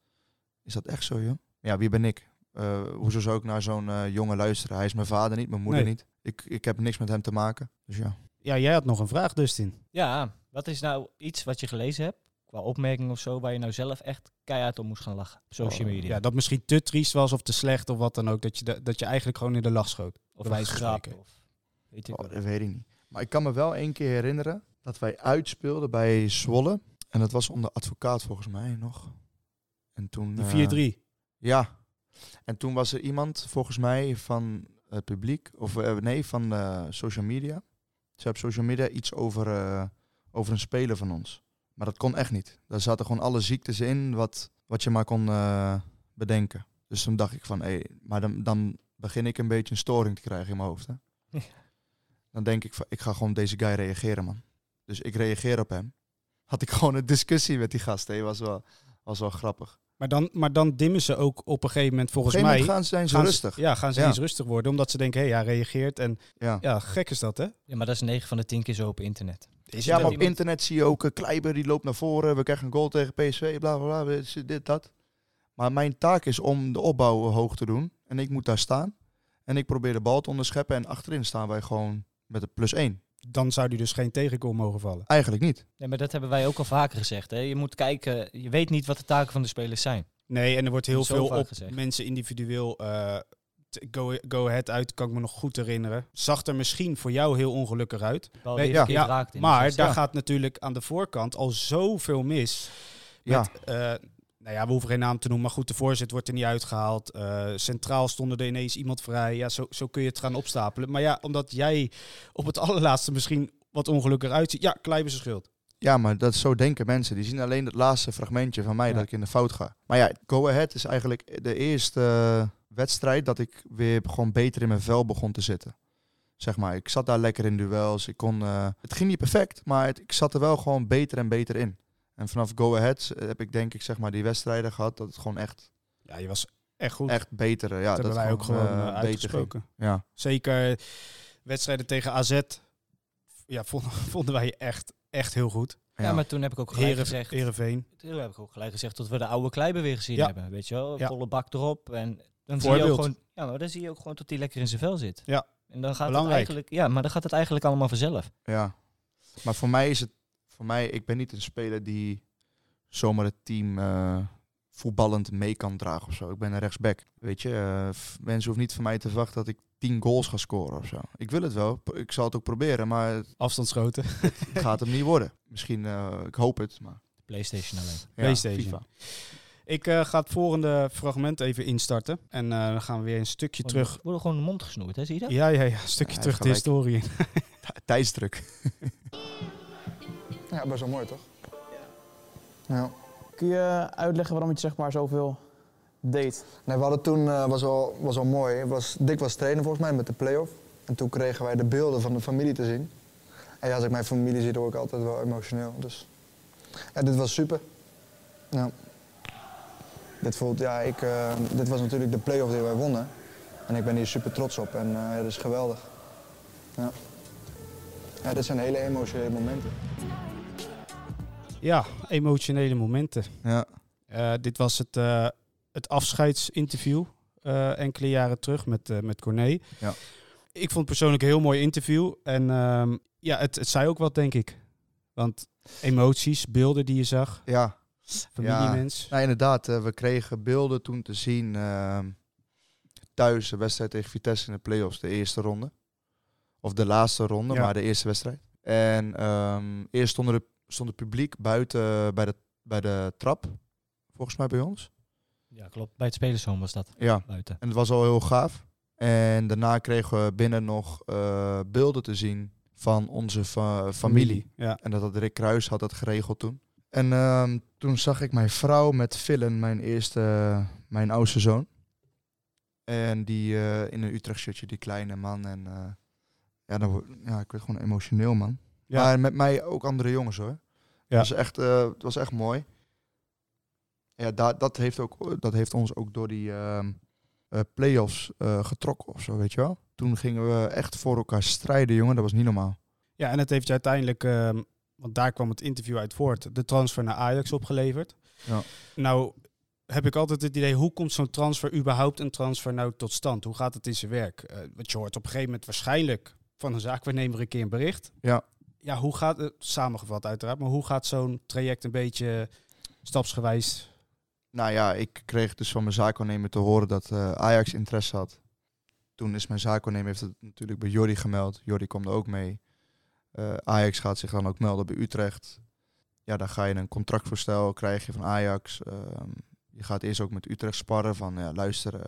is dat echt zo, joh? Ja, wie ben ik? Eh, hoezo zou ik naar zo'n eh, jongen luisteren? Hij is mijn vader niet, mijn moeder Nee. niet. Ik, ik heb niks met hem te maken. Dus ja. Ja, jij had nog een vraag, Dustin. Ja, wat is nou iets wat je gelezen hebt, qua opmerking of zo, waar je nou zelf echt keihard om moest gaan lachen op social Oh, media? Ja, dat misschien te triest was of te slecht of wat dan ook. Dat je, de- dat je eigenlijk gewoon in de lach schoot. of spreken. of weet ik Oh, wat. dat weet ik niet. Maar ik kan me wel één keer herinneren dat wij uitspeelden bij Zwolle. En dat was onder advocaat volgens mij nog. En toen... De eh, 4-3. Ja. En toen was er iemand, volgens mij, van het publiek, of eh, nee, van eh, social media. Ze hebben social media iets over, eh, over een speler van ons. Maar dat kon echt niet. Daar zaten gewoon alle ziektes in wat, wat je maar kon bedenken. Dus toen dacht ik van, hé, maar dan, dan begin ik een beetje een storing te krijgen in mijn hoofd. Hè? Dan denk ik van, ik ga gewoon deze guy reageren, man. Dus ik reageer op hem. Had ik gewoon een discussie met die gast. Hè? Was, wel, was wel grappig. Maar dan, maar dan dimmen ze ook op een gegeven moment volgens mij... gaan, ze gaan ze- rustig. Ja, gaan ze Ja. eens rustig worden. Omdat ze denken, hé, hey, hij reageert. En Ja. ja, gek is dat, hè? Ja, maar dat is 9 van de 10 keer zo op internet. Is Ja, maar op internet zie je ook uh, Kleiber die loopt naar voren. We krijgen een goal tegen PSV, bla bla bla. Dit, dat. Maar mijn taak is om de opbouw hoog te doen. En ik moet daar staan. En ik probeer de bal te onderscheppen. En achterin staan wij gewoon met een plus één. Dan zou die dus geen tegengoal mogen vallen. Eigenlijk niet. Nee, maar dat hebben wij ook al vaker gezegd. Hè? Je moet kijken, je weet niet wat de taken van de spelers zijn. Nee, en er wordt heel veel op gezegd. mensen individueel eh, go, go Ahead uit, kan ik me nog goed herinneren. Zag er misschien voor jou heel ongelukkig uit. Bal Nee, ja, ja, raakt in de Maar 16. daar Ja. gaat natuurlijk aan de voorkant al zoveel mis. Ja. Eh, nou ja, we hoeven geen naam te noemen, maar goed, de voorzet wordt er niet uitgehaald. Eh, centraal stonden er ineens iemand vrij. Ja, zo, zo kun je het gaan opstapelen. Maar ja, omdat jij op het allerlaatste misschien wat ongelukkig uitziet. Ja, Kleiber zijn schuld. Ja, maar dat zo denken mensen. Die zien alleen het laatste fragmentje van mij Ja. dat ik in de fout ga. Maar ja, Go Ahead is eigenlijk de eerste eh, wedstrijd dat ik weer gewoon beter in mijn vel begon te zitten. Zeg maar, ik zat daar lekker in duels. Ik kon, eh, het ging niet perfect, maar het- ik zat er wel gewoon beter en beter in. En vanaf Go Ahead heb ik denk ik zeg maar die wedstrijden gehad dat het gewoon echt, Ja, je was echt goed. echt beter. eh, Ja, dat hebben wij ook gewoon eh, eh, beter ging. uitgesproken. Ja. Zeker wedstrijden tegen AZ. Ja, vonden, vonden wij echt, echt heel goed. Ja, maar toen heb ik ook gelijk Heren, gezegd. Heerenveen. Toen heb ik ook gelijk gezegd dat we de oude Kleiber weer gezien Ja. hebben. Weet je wel, Ja. volle bak erop. En dan zie je ook gewoon, ja, maar dan zie je ook gewoon dat hij lekker in zijn vel zit. Ja. En dan gaat het eigenlijk, ja, maar dan gaat het eigenlijk allemaal vanzelf. Ja. Maar voor mij is het, voor mij, ik ben niet een speler die zomaar het team eh, voetballend mee kan dragen of zo. Ik ben een rechtsback. Weet je, eh, mensen hoeven niet van mij te verwachten dat ik 10 goals ga scoren of zo. Ik wil het wel, ik zal het ook proberen, maar het Afstandsschoten. gaat hem niet worden. Misschien, eh, ik hoop het, maar PlayStation alleen. ja, PlayStation. FIFA. Ik eh, ga het volgende fragment even instarten. En eh, dan gaan we weer een stukje Gewoon- terug. Worden gewoon de mond gesnoerd, hè? Zie je dat? Ja, ja, ja. Een stukje Ja, terug de historie Tijdsdruk. Ja, best wel mooi toch? Ja. Kun je uitleggen waarom je zeg maar zoveel deed? Nee, we hadden toen, eh, was, wel, was wel mooi, Het was, Dick was trainer volgens mij met de play-off. En toen kregen wij de beelden van de familie te zien. En ja, als ik mijn familie zie, word ik altijd wel emotioneel. Dus ja, dit was super. Ja. Dit, voelt, ja, ik, eh, dit was natuurlijk de play-off die wij wonnen. En ik ben hier super trots op en eh dat is geweldig. Ja. ja, dit zijn hele emotionele momenten. Ja, emotionele momenten. Ja. Eh, dit was het, eh, het afscheidsinterview eh, enkele jaren terug met, met Corné. Ja. Ik vond het persoonlijk een heel mooi interview. En ehm, ja, het, het zei ook wat, denk ik. Want emoties, beelden die je zag, ja. familiemens. Nou, inderdaad, we kregen beelden toen te zien ehm, thuis, de wedstrijd tegen Vitesse in de play-offs, de eerste ronde. Of de laatste ronde, Ja. maar de eerste wedstrijd. En ehm, eerst stond, er, stond het publiek buiten bij de, bij de trap, volgens mij bij ons. Ja, klopt. Bij het spelershome was dat, Ja, buiten. en het was al heel gaaf. En daarna kregen we binnen nog eh, beelden te zien van onze fa- familie. Ja. En dat had Rick Kruis had dat geregeld toen. En ehm, toen zag ik mijn vrouw met Villen, mijn eerste, mijn oudste zoon. En die eh, in een Utrecht shirtje, die kleine man. En eh, ja, dan, word- ja, ik werd gewoon emotioneel, man. Ja. Maar met mij ook andere jongens, hoor. Ja. Het, was echt, eh, het was echt mooi. Ja, dat, dat, heeft ook, dat heeft ons ook door die eh, play-offs eh, getrokken of zo, weet je wel. Toen gingen we echt voor elkaar strijden, jongen. Dat was niet normaal. Ja, en het heeft je uiteindelijk, ehm, want daar kwam het interview uit voort, de transfer naar Ajax opgeleverd. Ja. Nou heb ik altijd het idee, hoe komt zo'n transfer, überhaupt een transfer nou tot stand? Hoe gaat het in zijn werk? Eh want je hoort op een gegeven moment waarschijnlijk van een zaakwaarnemer een keer een bericht. Ja. Ja, hoe gaat het, samengevat uiteraard, maar hoe gaat zo'n traject een beetje stapsgewijs? Nou ja, ik kreeg dus van mijn zaakwaarnemer te horen dat eh, Ajax interesse had. Toen is mijn zaakwaarnemer heeft het natuurlijk bij Jordi gemeld. Jordi komt er ook mee. Eh, Ajax gaat zich dan ook melden bij Utrecht. Ja, dan ga je een contractvoorstel krijg je van Ajax. Ehm, je gaat eerst ook met Utrecht sparren van ja, luister,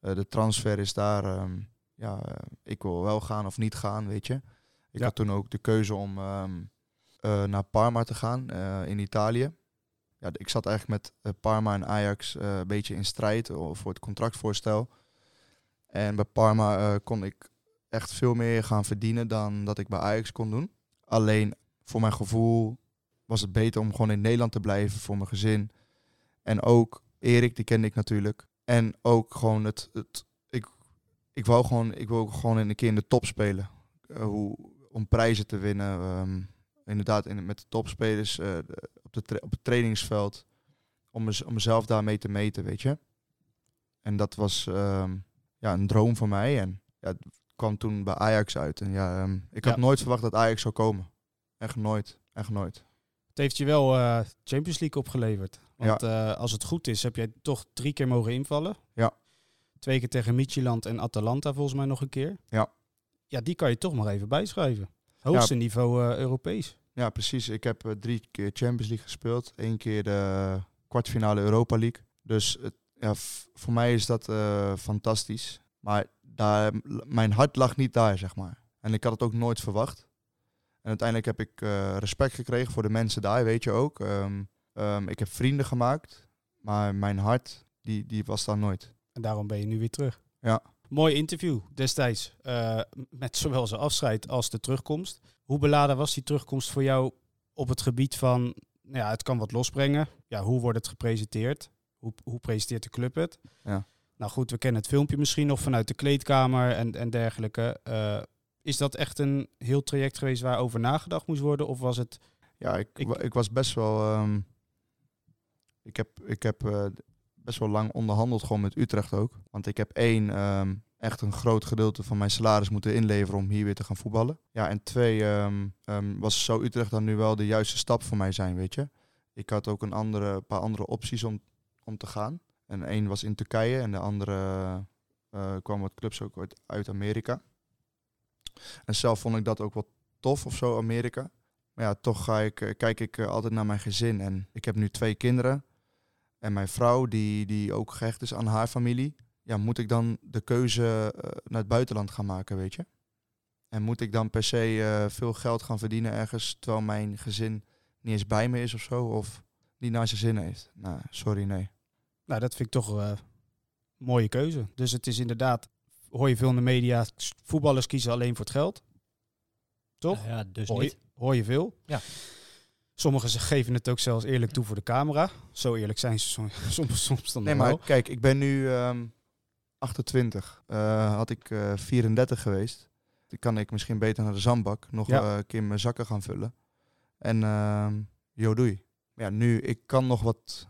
eh, de transfer is daar. ehm, ja, ik wil wel gaan of niet gaan, weet je. Ik Ja. had toen ook de keuze om ehm, eh, naar Parma te gaan eh, in Italië ja, ik zat eigenlijk met eh, Parma en Ajax een beetje in strijd voor het contractvoorstel. En bij Parma kon ik echt veel meer gaan verdienen dan dat ik bij Ajax kon doen. Alleen voor mijn gevoel was het beter om gewoon in Nederland te blijven voor mijn gezin. En ook Erik, die kende ik natuurlijk. En ook gewoon het, het ik, ik wou gewoon, ik wil gewoon een keer in de top spelen. Hoe, om prijzen te winnen. ehm, inderdaad, in, met de topspelers eh, op, de op het trainingsveld. Om, mez- om mezelf daarmee te meten, weet je. En dat was ehm, ja, een droom van mij. En ja, het kwam toen bij Ajax uit. En ja, ehm, ik had Ja. nooit verwacht dat Ajax zou komen. Echt nooit. Echt nooit. Het heeft je wel eh, Champions League opgeleverd. Want eh, als het goed is, heb jij toch drie keer mogen invallen. Ja. Twee keer tegen Midtjylland en Atalanta volgens mij nog een keer. Ja. Ja, die kan je toch maar even bijschrijven. Hoogste niveau eh, Europees. Ja, precies. Ik heb eh, drie keer Champions League gespeeld. Eén keer de kwartfinale Europa League. Dus het, ja, voor mij is dat eh, fantastisch. Maar daar, mijn hart lag niet daar, zeg maar. En ik had het ook nooit verwacht. En uiteindelijk heb ik respect gekregen voor de mensen daar, weet je ook. Ehm, ehm, ik heb vrienden gemaakt. Maar mijn hart, die, die was daar nooit. En daarom ben je nu weer terug. Ja. Mooi interview destijds. eh, met zowel zijn afscheid als de terugkomst. Hoe beladen was die terugkomst voor jou op het gebied van... nou Ja, het kan wat losbrengen. Ja, hoe wordt het gepresenteerd? Hoe, hoe presenteert de club het? Ja. Nou goed, we kennen het filmpje misschien nog vanuit de kleedkamer en, en dergelijke. Eh, is dat echt een heel traject geweest waarover nagedacht moest worden? Of was het... Ja, ik, ik was best wel. ehm, ik heb, ik heb eh, best wel lang onderhandeld, gewoon met Utrecht ook. Want ik heb één, ehm, echt een groot gedeelte van mijn salaris moeten inleveren om hier weer te gaan voetballen. Ja, en twee, ehm, ehm, was, zou Utrecht dan nu wel de juiste stap voor mij zijn, weet je? Ik had ook een andere, paar andere opties om, om te gaan. En één was in Turkije en de andere eh, kwam wat clubs ook uit, uit Amerika. En zelf vond ik dat ook wel tof of zo, Amerika. Maar ja, toch ga ik, eh, kijk ik altijd naar mijn gezin. En ik heb nu twee kinderen. En mijn vrouw, die, die ook gehecht is aan haar familie. Ja, moet ik dan de keuze eh, naar het buitenland gaan maken, weet je? En moet ik dan per se eh, veel geld gaan verdienen ergens... terwijl mijn gezin niet eens bij me is of zo? Of niet naar zijn zin heeft? Nou, sorry, nee. Nou, dat vind ik toch eh, een mooie keuze. Dus het is inderdaad, hoor je veel in de media, voetballers kiezen alleen voor het geld. Toch? Ja, dus hoor, niet. hoor je veel. Ja. Sommigen ze geven het ook zelfs eerlijk toe voor de camera. Zo eerlijk zijn ze som- soms, soms dan Nee, wel. maar kijk, ik ben nu ehm 28. Eh, had ik eh 34 geweest, dan kan ik misschien beter naar de zandbak nog Ja. eh, een keer mijn zakken gaan vullen. En ehm jo, doei. Ja, nu, ik kan nog wat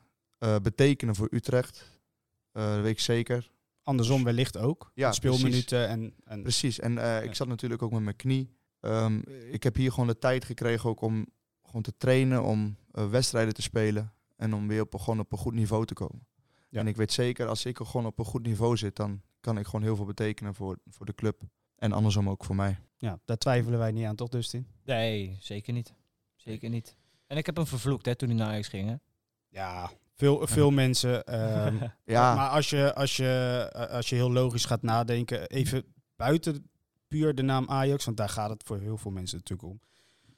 betekenen voor Utrecht. Dat weet ik zeker. Andersom wellicht ook. Ja, Speelminuten en, en Precies. En ik zat natuurlijk ook met mijn knie. Ehm, ik heb hier gewoon de tijd gekregen ook om gewoon te trainen, om eh, wedstrijden te spelen. En om weer op, gewoon op een goed niveau te komen. Ja. En ik weet zeker, als ik er gewoon op een goed niveau zit, dan kan ik gewoon heel veel betekenen voor, voor de club. En andersom ook voor mij. ja, daar twijfelen wij niet aan, toch Dustin? Nee, zeker niet. Zeker niet. En ik heb hem vervloekt hè, toen hij naar Ajax ging. Hè? Ja, veel, veel mensen. ehm, Ja, Maar als je, als, je, eh, als je heel logisch gaat nadenken, even buiten puur de naam Ajax, want daar gaat het voor heel veel mensen natuurlijk om.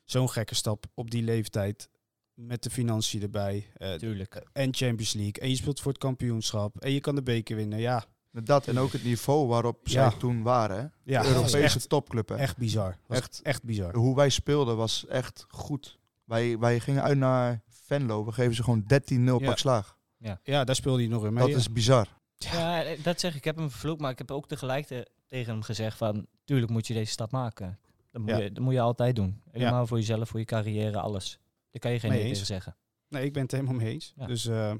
Zo'n gekke stap op die leeftijd, met de financiën erbij, eh, Tuurlijk. en Champions League, en je speelt voor het kampioenschap, en je kan de beker winnen. Ja, dat en ook het niveau waarop Ja. zij toen waren. Hè? ja de Europese echt, topclub. Hè? echt bizar. Was Echt. echt bizar. Hoe wij speelden was echt goed. Wij, wij gingen uit naar Venlo. We geven ze gewoon 13-0 Ja. pak slaag. Ja, daar speelde hij nog in mee. Dat ja. is bizar. Ja, eh, dat zeg ik. Ik heb hem vervloekt, maar ik heb ook tegelijk te- tegen hem gezegd van... Tuurlijk moet je deze stap maken. Dat moet, Ja. je, dat moet je altijd doen. Helemaal voor jezelf, voor je carrière, alles. Daar kan je geen nee eens. tegen zeggen. Nee, ik ben het helemaal mee eens. Ja. Dus, eh,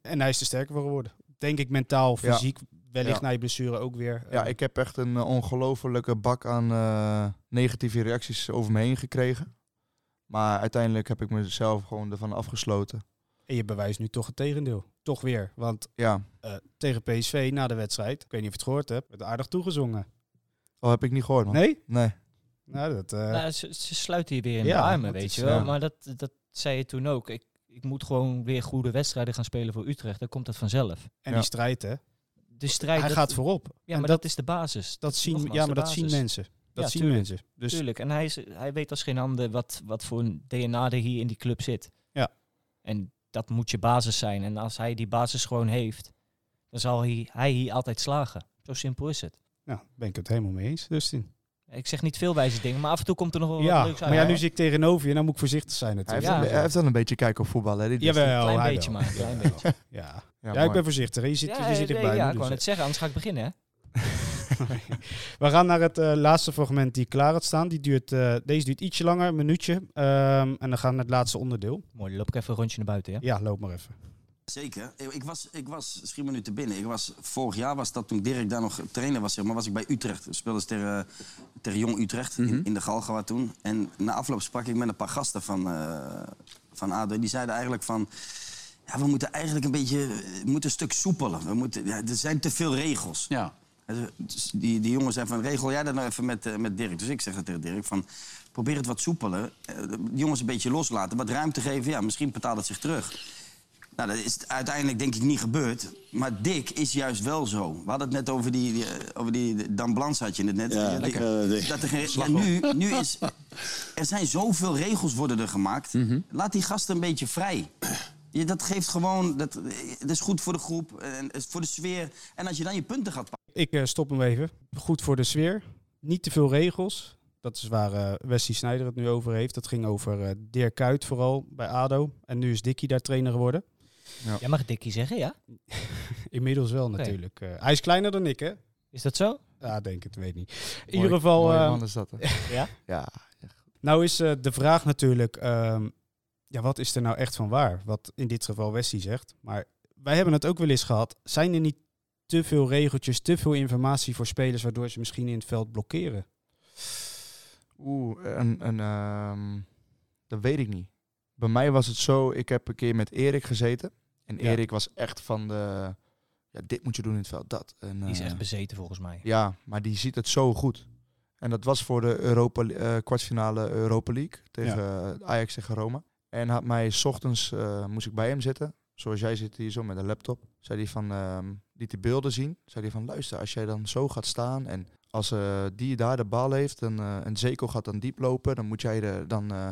en hij is er sterker voor geworden. Denk ik mentaal, Ja. fysiek, wellicht Ja. na je blessure ook weer. Ja, eh, ik heb echt een uh, ongelofelijke bak aan eh, negatieve reacties over me heen gekregen. Maar uiteindelijk heb ik mezelf gewoon ervan afgesloten. En je bewijst nu toch het tegendeel. Toch weer. Want Ja, eh, tegen PSV na de wedstrijd, ik weet niet of je het gehoord hebt, werd aardig toegezongen. oh, heb ik niet gehoord, man. Nee? Nee. Nou, dat... eh, Nou, ze, ze sluiten hier weer in ja, de armen, weet is, je wel. ja. Maar dat, dat zei je toen ook. Ik, ik moet gewoon weer goede wedstrijden gaan spelen voor Utrecht. Dan komt dat vanzelf. en Ja. die strijd, hè. De strijd, hij dat- gaat voorop. Ja, En maar dat, is de basis. dat zien, nogmaals ja, maar dat zien mensen. Dat Ja, zien tuurlijk. mensen. Dus Tuurlijk. En hij, is, hij weet als geen ander wat, wat voor een DNA er hier in die club zit. Ja. En dat moet je basis zijn. En als hij die basis gewoon heeft, dan zal hij, hij hier altijd slagen. Zo simpel is het. ja, ben ik het helemaal mee eens, Dustin. Ik zeg niet veel wijze dingen, maar af en toe komt er nog wel Ja, wat leuks uit. maar ja, nu zit ik tegenover je, dan moet ik voorzichtig zijn Hij heeft, natuurlijk. Ja. een, hij heeft wel een beetje kijk op voetbal, hè? dit is- Jawel, Klein hij beetje wel. maar, klein beetje. Ja, Ja, ja ik ben voorzichtig. hè. Je zit, Ja, je zit nee, dichtbij ja, ik wou dus, net zeggen, anders ga ik beginnen. Hè? We gaan naar het eh, laatste fragment die klaar had staan. Die duurt, eh, deze duurt ietsje langer, een minuutje. Ehm, en dan gaan we naar het laatste onderdeel. Mooi, dan loop ik even een rondje naar buiten. Ja? Ja, loop maar even. Zeker. Ik- Ik was, ik was schiet minuten binnen. Ik was, vorig jaar was dat toen Dirk daar nog trainer was, zeg maar, was ik bij Utrecht. We speelden tegen, tegen Jong Utrecht in, in de Galgenwaard toen. En na afloop sprak ik met een paar gasten van, eh van ADO. Die zeiden eigenlijk van... Ja, we moeten eigenlijk een beetje... We moeten een stuk soepeler. We moeten, ja, er zijn te veel regels. Ja. Dus Die, die jongens zijn van, regel jij dat nou even met, eh, met Dirk. Dus ik zeg het tegen Dirk, van, probeer het wat soepeler. Eh, de jongens een beetje loslaten, wat ruimte geven. Ja, misschien betaalt het zich terug. Nou, dat is uiteindelijk denk ik niet gebeurd. Maar Dick is juist wel zo. We hadden het net over die, die, over die Dan Blans had je het net. Ja, Die- lekker, eh, dat er geen, ja, nu, nu is... Er zijn zoveel regels worden er gemaakt. Mhm. Laat die gasten een beetje vrij. Je, dat geeft gewoon... Dat, dat is goed voor de groep, en is voor de sfeer. En als je dan je punten gaat pakken... Ik eh, stop hem even. Goed voor de sfeer. Niet te veel regels. Dat is waar eh Wesley Sneijder het nu over heeft. Dat ging over Dirk Kuyt vooral bij ADO. En nu is Dikkie daar trainer geworden. Jij mag Dikkie zeggen, ja? Inmiddels wel natuurlijk. Eh, hij is kleiner dan ik, hè? Is dat zo? Ja, denk het, weet niet. In Mooi- ieder geval... mooie eh, man is dat, hè? Ja? Ja. Nou is eh, de vraag natuurlijk, ehm, ja, wat is er nou echt van waar? Wat in dit geval Wesley zegt. Maar wij hebben het ook wel eens gehad. Zijn er niet te veel regeltjes, te veel informatie voor spelers, waardoor ze misschien in het veld blokkeren? Oeh, een, een, ehm, dat weet ik niet. Bij mij was het zo, ik heb een keer met Erik gezeten. En Ja. Erik was echt van de, ja, dit moet je doen in het veld, dat. En, Die is eh, echt bezeten volgens mij. Ja, maar die ziet het zo goed. En dat was voor de Europa, eh, kwartfinale Europa League tegen eh, Ajax tegen Roma. En had mij, s ochtends eh, moest ik bij hem zitten. Zoals jij zit hier zo met een laptop. Zei hij van, ehm liet de beelden zien. Zei hij van, luister, als jij dan zo gaat staan en als eh, die daar de bal heeft eh en Zeko gaat dan diep lopen, dan moet jij de, dan eh,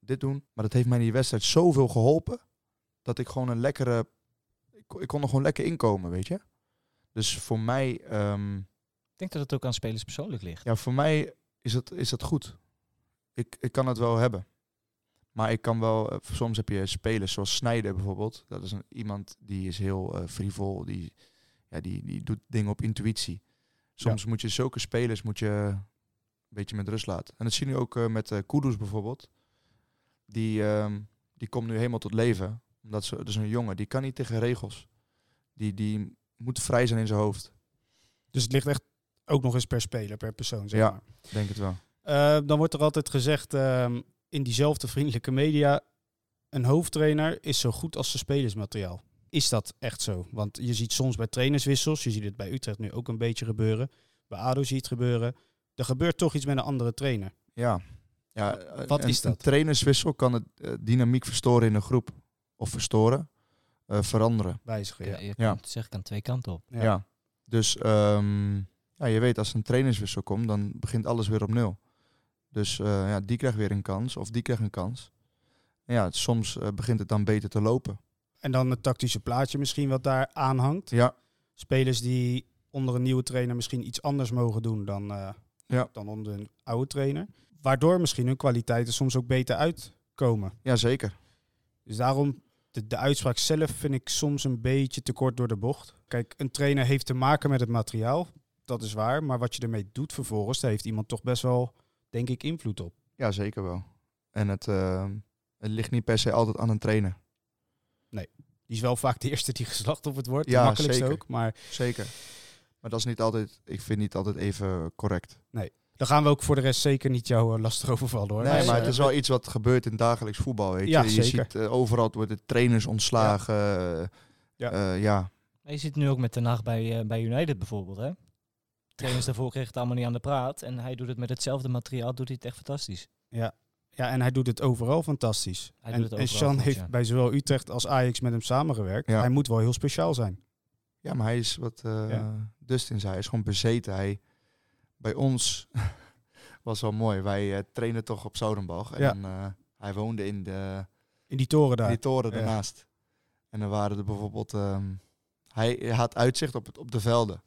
dit doen. Maar dat heeft mij in die wedstrijd zoveel geholpen, dat ik gewoon een lekkere, ik, kon- ik kon er gewoon lekker inkomen, weet je. Dus voor mij, ehm, Ik denk dat het ook aan spelers persoonlijk ligt. ja, voor mij is het, is het goed. Ik, ik kan het wel hebben. Maar ik kan wel, eh, soms heb je spelers zoals Snijder bijvoorbeeld. Dat is een, iemand die is heel eh frivol, die, ja, die, die doet dingen op intuïtie. Soms moet je zulke spelers moet je een beetje met rust laten. En dat zie je nu ook eh, met eh Kudus bijvoorbeeld. Die, ehm, die komt nu helemaal tot leven. Omdat ze, dat is een jongen, die kan niet tegen regels. Die, die moet vrij zijn in zijn hoofd. Dus het ligt echt ook nog eens per speler, per persoon. Zeg Ja. maar. Denk het wel. Eh, dan wordt er altijd gezegd ehm, in diezelfde vriendelijke media: een hoofdtrainer is zo goed als zijn spelersmateriaal. Is dat echt zo? Want je ziet soms bij trainerswissels, je ziet het bij Utrecht nu ook een beetje gebeuren. Bij ADO zie je het gebeuren. Er gebeurt toch iets met een andere trainer. Ja. ja Wat een, is dat? Een trainerswissel kan het eh, dynamiek verstoren in een groep. Of verstoren. eh, veranderen. Wijzigen. Ja, je Ja. kunt zeg ik aan twee kanten op. Ja. Ja. Dus ehm, ja, je weet als een trainerswissel komt, dan begint alles weer op nul. Dus eh, ja, die krijgt weer een kans. Of die krijgt een kans. En ja, soms eh, begint het dan beter te lopen. En dan het tactische plaatje misschien wat daar aanhangt. Ja, Spelers die onder een nieuwe trainer misschien iets anders mogen doen dan, eh, Ja. dan onder een oude trainer. Waardoor misschien hun kwaliteiten soms ook beter uitkomen. ja zeker. Dus daarom, de, de uitspraak zelf vind ik soms een beetje te kort door de bocht. Kijk, een trainer heeft te maken met het materiaal, dat is waar. Maar wat je ermee doet vervolgens, daar heeft iemand toch best wel, denk ik, invloed op. Ja, zeker wel. En het, ehm, het ligt niet per se altijd aan een trainer. Die is wel vaak de eerste die geslachtofferd wordt, Ja, de makkelijkste zeker. ook. Maar Zeker. Maar dat is niet altijd, ik vind niet altijd even correct. Daar gaan we ook voor de rest zeker niet jou eh, lastig over vallen hoor. Nee, Dus, maar eh, het is wel iets wat gebeurt in dagelijks voetbal. Weet je, Ja, je ziet eh, overal worden trainers ontslagen. eh, Ja. ja. ja. Maar je zit nu ook met de nacht bij, eh, bij United bijvoorbeeld, hè? Trainers daarvoor kregen het allemaal niet aan de praat. En hij doet het met hetzelfde materiaal, doet hij het echt fantastisch. Ja. ja, en hij doet het overal fantastisch. Hij en doet het en overal Sean heeft ja. bij zowel Utrecht als Ajax met hem samengewerkt. Ja. Hij moet wel heel speciaal zijn. ja, maar hij is wat eh Ja. Dustin zei, hij is gewoon bezeten. Hij, bij ons was wel mooi. Wij eh, trainen toch op Zoudenbach. En Ja. eh, hij woonde in de In die toren daar. die toren Ja. daarnaast. En dan waren er bijvoorbeeld... ehm, hij had uitzicht op, het, op de velden.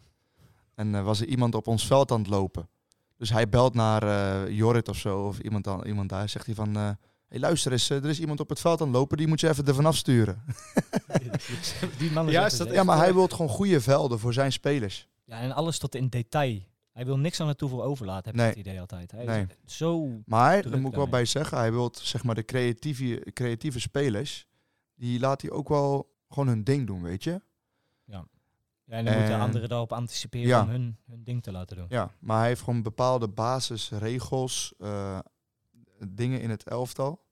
En eh, was er iemand op ons veld aan het lopen. Dus hij belt naar eh Jorrit of zo, of iemand, dan, iemand daar. Zegt hij van... eh hey, luister eens, er is iemand op het veld aan het lopen. Die moet je even ervan afsturen. Die man is Ja, is dat ja, maar hij wil gewoon goede velden voor zijn spelers. Ja, en alles tot in detail. Hij wil niks aan het toevoegen overlaten, heb Nee. ik het idee altijd. Hij Nee. is zo... Maar, daar moet ik wel bij zeggen, hij wil zeg maar de creatieve, creatieve spelers, die laat hij ook wel gewoon hun ding doen, weet je. Ja, en dan moeten En- anderen daarop anticiperen Ja. om hun, hun ding te laten doen. Ja, maar hij heeft gewoon bepaalde basisregels, eh, dingen in het elftal.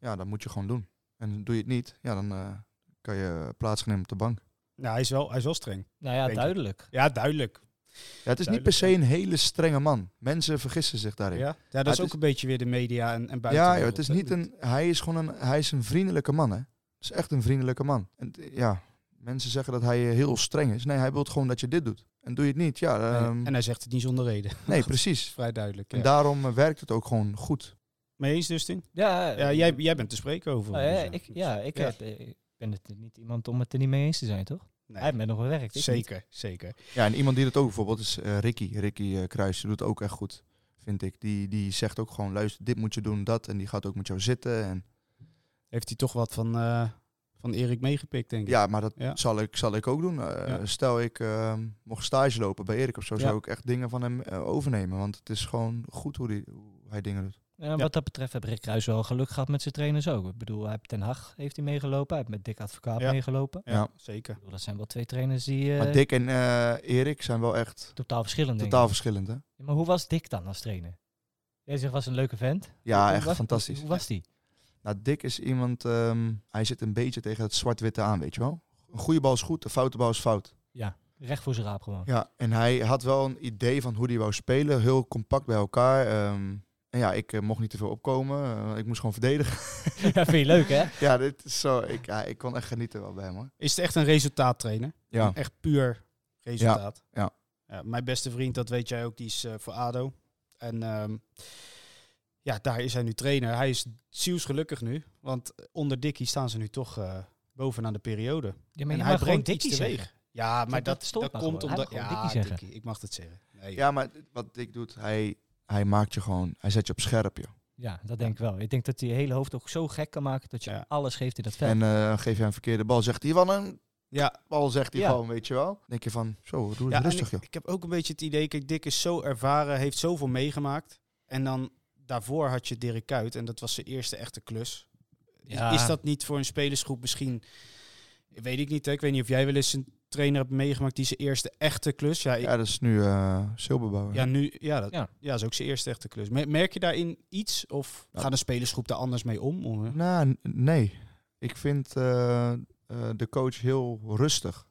Ja, dat moet je gewoon doen. En doe je het niet, ja, dan eh, kan je plaats gaan nemen op de bank. Nou, hij is wel, hij is wel streng. Nou ja, ik. duidelijk. Ja, duidelijk. Ja, het is niet per se een hele strenge man. Mensen vergissen zich daarin. Ja, ja dat is ook is- een beetje weer de media en, en Ja, buiten. joh, het is niet een. Hij is gewoon een. Hij is een vriendelijke man, hè? Het is echt een vriendelijke man. En ja, mensen zeggen dat hij eh, heel streng is. Nee, hij wil gewoon dat je dit doet. En doe je het niet, ja. ehm, En hij zegt het niet zonder reden. nee, precies. vrij duidelijk. En Ja. daarom eh, werkt het ook gewoon goed. Mee eens, Dustin? Ja, Ja, jij, jij bent te spreken over. Nou ja, eh, ik, ja, ik, Ja. Heb, eh, ik ben het niet iemand om het er niet mee eens te zijn, toch? Nee, Hij heeft met nog gewerkt. niet. zeker, zeker. Ja, en iemand die dat ook bijvoorbeeld is eh, Ricky. Ricky eh, Kruijs, die doet het ook echt goed, vind ik. Die, die zegt ook gewoon, luister, dit moet je doen, dat. En die gaat ook met jou zitten. En Heeft hij toch wat van, eh, van Erik meegepikt, denk ik. ja, maar dat Ja. Zal, ik, zal ik ook doen. Eh, Ja. Stel ik eh, mocht stage lopen bij Erik of zo, Ja. zou ik echt dingen van hem eh, overnemen. Want het is gewoon goed hoe, die, hoe hij dingen doet. Ja, wat dat betreft heb Rick Kruis wel geluk gehad met zijn trainers ook. Ik bedoel, hij heeft Ten Hag heeft hij meegelopen, hij heeft met Dick Advocaat Ja. meegelopen. Ja, Ja. zeker. Ik bedoel, dat zijn wel twee trainers die eh, maar Dick en eh, Erik zijn wel echt totaal verschillend totaal verschillend, hè? Ja, maar hoe was Dick dan als trainer? Jij zegt was een leuke vent. Ja, Hoe echt was- fantastisch. Hoe was die? Nou, Dick is iemand, ehm, hij zit een beetje tegen het zwart-witte aan, weet je wel. Een goede bal is goed, een foute bal is fout. Ja, recht voor zijn raap gewoon. Ja, en hij had wel een idee van hoe hij wou spelen. Heel compact bij elkaar. ehm, en ja, ik eh, mocht niet te veel opkomen. eh, ik moest gewoon verdedigen. Ja, vind je leuk hè? ja, dit is zo. Ik, ja, ik kon echt genieten wel bij hem hoor. Is het echt een resultaattrainer? Ja, Echt puur resultaat. Ja, Ja, mijn beste vriend, dat weet jij ook, die is eh, voor ADO. En ehm, ja, daar is hij nu trainer. Hij is zielsgelukkig nu. Want onder Dickie staan ze nu toch eh, bovenaan de periode. Ja, maar en hij brengt Dickie teweeg. Ja, maar Dat- dat, dat dat me komt omdat... Ja, Dickie ik mag het zeggen. Nee, ja maar wat Dick doet, hij, hij maakt je gewoon, hij zet je op scherp, joh. Ja, dat denk ik wel. Ik denk dat hij je hele hoofd ook zo gek kan maken dat je Ja. alles geeft in dat veld. En eh, geef je een verkeerde bal, zegt hij van een Ja, bal, zegt hij Ja. gewoon, weet je wel. Dan denk je van, zo, doe ja het en rustig, ik, joh. ik heb ook een beetje het idee, kijk, Dick is zo ervaren, heeft zoveel meegemaakt. En dan daarvoor had je Dirk Kuyt en dat was zijn eerste echte klus. Is- Ja. Is dat niet voor een spelersgroep misschien, weet ik niet, hè? ik weet niet of jij wel eens een trainer hebt meegemaakt die zijn eerste echte klus. Ja, ik- Ja, dat is nu eh Silberbouwer. ja nu, ja dat, Ja. ja. is ook zijn eerste echte klus. Me- Merk je daarin iets of Ja. gaat de spelersgroep daar anders mee om? Of, Nou, nee. Ik vind eh, eh, de coach heel rustig.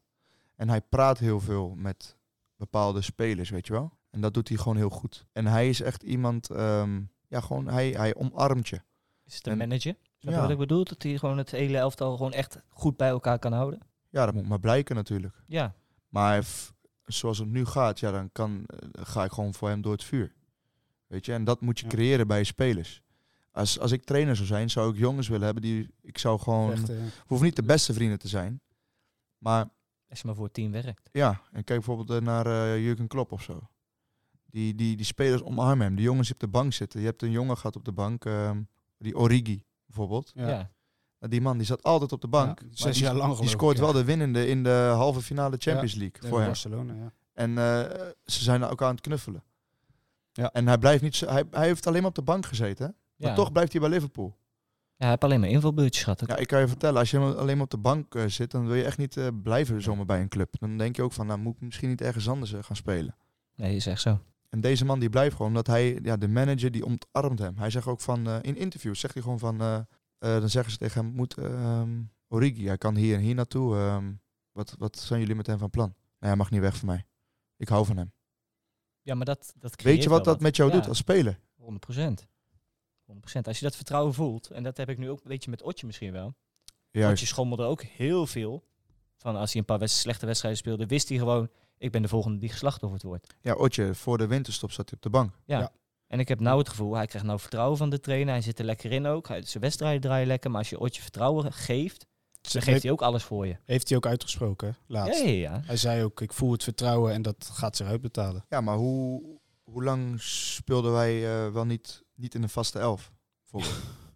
En hij praat heel veel met bepaalde spelers, weet je wel. En dat doet hij gewoon heel goed. En hij is echt iemand, ehm, ja, gewoon, hij, hij omarmt je. Is het een En- manager? Snap je Ja. wat ik bedoel? Dat hij gewoon het hele elftal gewoon echt goed bij elkaar kan houden? Ja, dat moet maar blijken natuurlijk. Ja. Maar zoals het nu gaat, ja, dan kan, eh, ga ik gewoon voor hem door het vuur. Weet je, en dat moet je Ja. creëren bij je spelers. Als, als ik trainer zou zijn, zou ik jongens willen hebben die... Ik zou gewoon... echt, eh, hoef niet de beste vrienden te zijn. Maar Als je maar voor het team werkt. Ja, en kijk bijvoorbeeld eh, naar Jurgen Klopp of zo. Die, die, die spelers omarmen hem. Die jongens die op de bank zitten. Je hebt een jongen gehad op de bank, ehm, die Origi bijvoorbeeld. Ja. ja. Die man die zat altijd op de bank. Ja, zes die, jaar lang Die scoort ik, wel de winnende in de halve finale Champions League voor hem. Barcelona, ja. En eh, ze zijn ook aan het knuffelen. Ja. En hij blijft niet hij, hij heeft alleen maar op de bank gezeten. hè? Maar Ja. toch blijft hij bij Liverpool. Ja, hij heeft alleen maar invalbeurtjes gehad. Ja, ik kan je vertellen, als je alleen maar op de bank eh, zit, dan wil je echt niet eh, blijven zomaar bij een club. Dan denk je ook van, nou moet ik misschien niet ergens anders gaan spelen. Nee, is echt zo. En deze man die blijft gewoon, omdat hij, ja, de manager die omarmt hem. Hij zegt ook van, in interviews zegt hij gewoon van, eh, dan zeggen ze tegen hem, moet ehm, Origi, hij kan hier en hier naartoe. ehm, wat, wat zijn jullie met hem van plan? Nee, hij mag niet weg van mij. Ik hou van hem. Ja, maar dat, dat Weet je wat dat met jou Ja, doet als speler? 100 procent. 100 Als je dat vertrouwen voelt, en dat heb ik nu ook een beetje met Otje misschien wel. Otje Juist. schommelde ook heel veel. Van als hij een paar slechte wedstrijden speelde, wist hij gewoon, ik ben de volgende die geslachtofferd wordt. Ja, Otje, voor de winterstop zat hij op de bank. Ja. Ja. En ik heb nou het gevoel, hij krijgt nou vertrouwen van de trainer. Hij zit er lekker in ook. Hij, zijn wedstrijden draaien lekker. Maar als je Otje vertrouwen geeft, dan geeft hij ook alles voor je. heeft hij ook uitgesproken, Ja, laatst. ja, ja. Hij zei ook, ik voel het vertrouwen en dat gaat zich uitbetalen. Ja, maar hoe, hoe lang speelden wij eh, wel niet, niet in een vaste elf?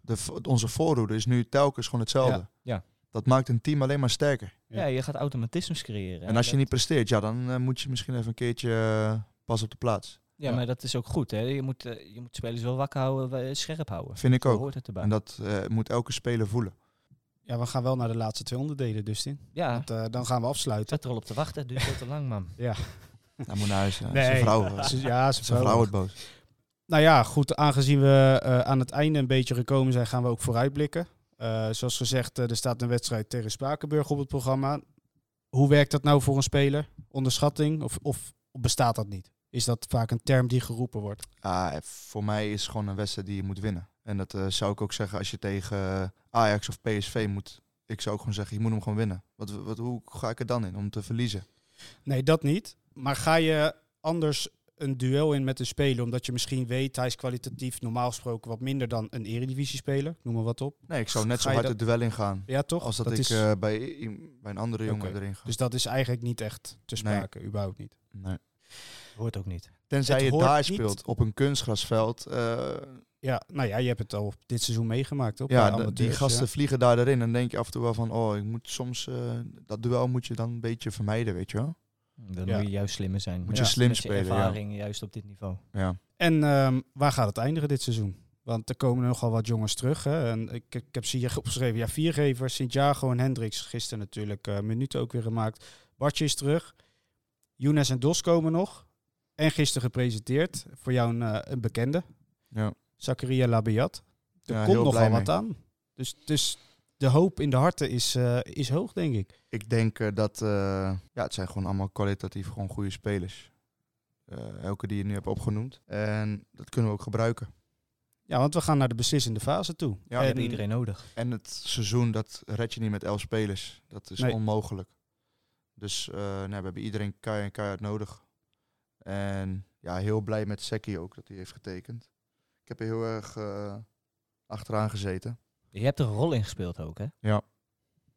De, onze voorhoede is nu telkens gewoon hetzelfde. Ja. Ja. Dat maakt een team alleen maar sterker. Ja. Ja, je gaat automatismes creëren. En als je dat- niet presteert, ja, dan eh, moet je misschien even een keertje eh, pas op de plaats. Ja, Ja. maar dat is ook goed. Hè? Je, moet, eh, je moet spelers wel wakker houden, eh, scherp houden. Vind ik Zo ook. hoort het erbij. En dat eh, moet elke speler voelen. Ja, we gaan wel naar de laatste twee onderdelen, Dustin. ja, Want, eh, dan gaan we afsluiten. zat er al op te wachten. Het duurt veel te lang, man. Ja, Hij moet naar huis. Ja. Nee. Zijn vrouw, Ze- ja, zijn vrouw wordt boos. Nou ja, goed, aangezien we eh, aan het einde een beetje gekomen zijn, gaan we ook vooruitblikken. Eh, zoals gezegd, eh, er staat een wedstrijd tegen Spakenburg op het programma. Hoe werkt dat nou voor een speler? Onderschatting? Of, of bestaat dat niet? Is dat vaak een term die geroepen wordt? Ah, voor mij is het gewoon een wedstrijd die je moet winnen. En dat eh, zou ik ook zeggen als je tegen Ajax of PSV moet. Ik zou ook gewoon zeggen, je moet hem gewoon winnen. Wat, wat, hoe ga ik er dan in om te verliezen? Nee, dat niet. Maar ga je anders een duel in met een speler, omdat je misschien weet hij is kwalitatief normaal gesproken wat minder dan een eredivisie-speler, noem maar wat op. Nee, ik zou net Ga zo hard dat- het duel ingaan. Ja, toch? Als dat, ik is, eh, bij, bij een andere jongen erin ga. dus dat is eigenlijk niet echt te Nee. sprake, überhaupt niet. nee. Hoort ook niet. Tenzij Het je daar niet- speelt op een kunstgrasveld. eh, Ja, nou ja, je hebt het al dit seizoen meegemaakt, toch? ja, die gasten ja. vliegen daar erin. En denk je af en toe wel van, oh, ik moet soms eh, dat duel moet je dan een beetje vermijden, weet je wel? Dan Ja. moet je juist slimmer zijn. Moet je slim Met je spelen, ja. ervaring juist op dit niveau. Ja. En ehm, waar gaat het eindigen dit seizoen? Want er komen nogal wat jongens terug. Hè? En ik, ik heb ze hier opgeschreven. Ja, viergevers, Santiago en Hendricks. Gisteren natuurlijk eh, minuten ook weer gemaakt. Bartje is terug. Younes en Dos komen nog. En gisteren gepresenteerd. Voor jou een, eh, een bekende. ja. Zakaria Labiat. Er Ja, komt nogal wat aan. Dus, dus de hoop in de harten is, eh, is hoog, denk ik. Ik denk eh, dat, eh, ja, het zijn gewoon allemaal kwalitatief gewoon goede spelers. Eh, elke die je nu hebt opgenoemd. En dat kunnen we ook gebruiken. Ja, want we gaan naar de beslissende fase toe. Ja, We en, hebben iedereen nodig. En het seizoen, dat red je niet met elf spelers. Dat is Nee. onmogelijk. Dus eh, nou, we hebben iedereen keihard, en keihard nodig. En ja, heel blij met Seki ook dat hij heeft getekend. Ik heb er heel erg eh, achteraan gezeten. Je hebt er een rol in gespeeld ook, hè? Ja.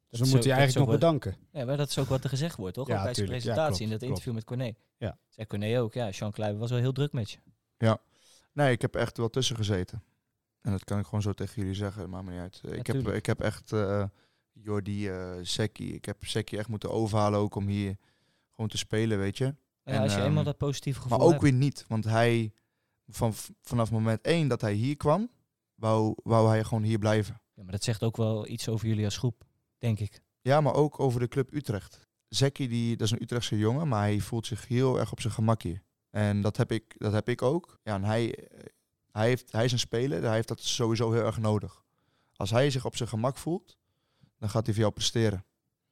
dus we moeten je eigenlijk nog bedanken. Ja, maar dat is ook wat er gezegd wordt, toch? Ja, ook bij zijn. Ja, presentatie klopt, in dat klopt. interview met Corné. Ja. Zei Corné ook, ja, Jean Kluiber was wel heel druk met je. Nee, ik heb echt wel tussen gezeten. En dat kan ik gewoon zo tegen jullie zeggen, maakt me niet uit. ik, heb, ik heb echt eh Jordi, eh Seki, ik heb Seki echt moeten overhalen ook om hier gewoon te spelen, weet je. En, als je ehm, eenmaal dat positieve gevoel Maar ook hebt. weer niet, want hij, van, vanaf moment één dat hij hier kwam, wou, wou hij gewoon hier blijven. Ja, maar dat zegt ook wel iets over jullie als groep, denk ik. Ja, maar ook over de club Utrecht. Zeki, die, dat is een Utrechtse jongen, maar hij voelt zich heel erg op zijn gemak hier. En dat heb ik, dat heb ik ook. Ja, en hij, eh, hij, heeft, hij is een speler, hij heeft dat sowieso heel erg nodig. Als hij zich op zijn gemak voelt, dan gaat hij voor jou presteren.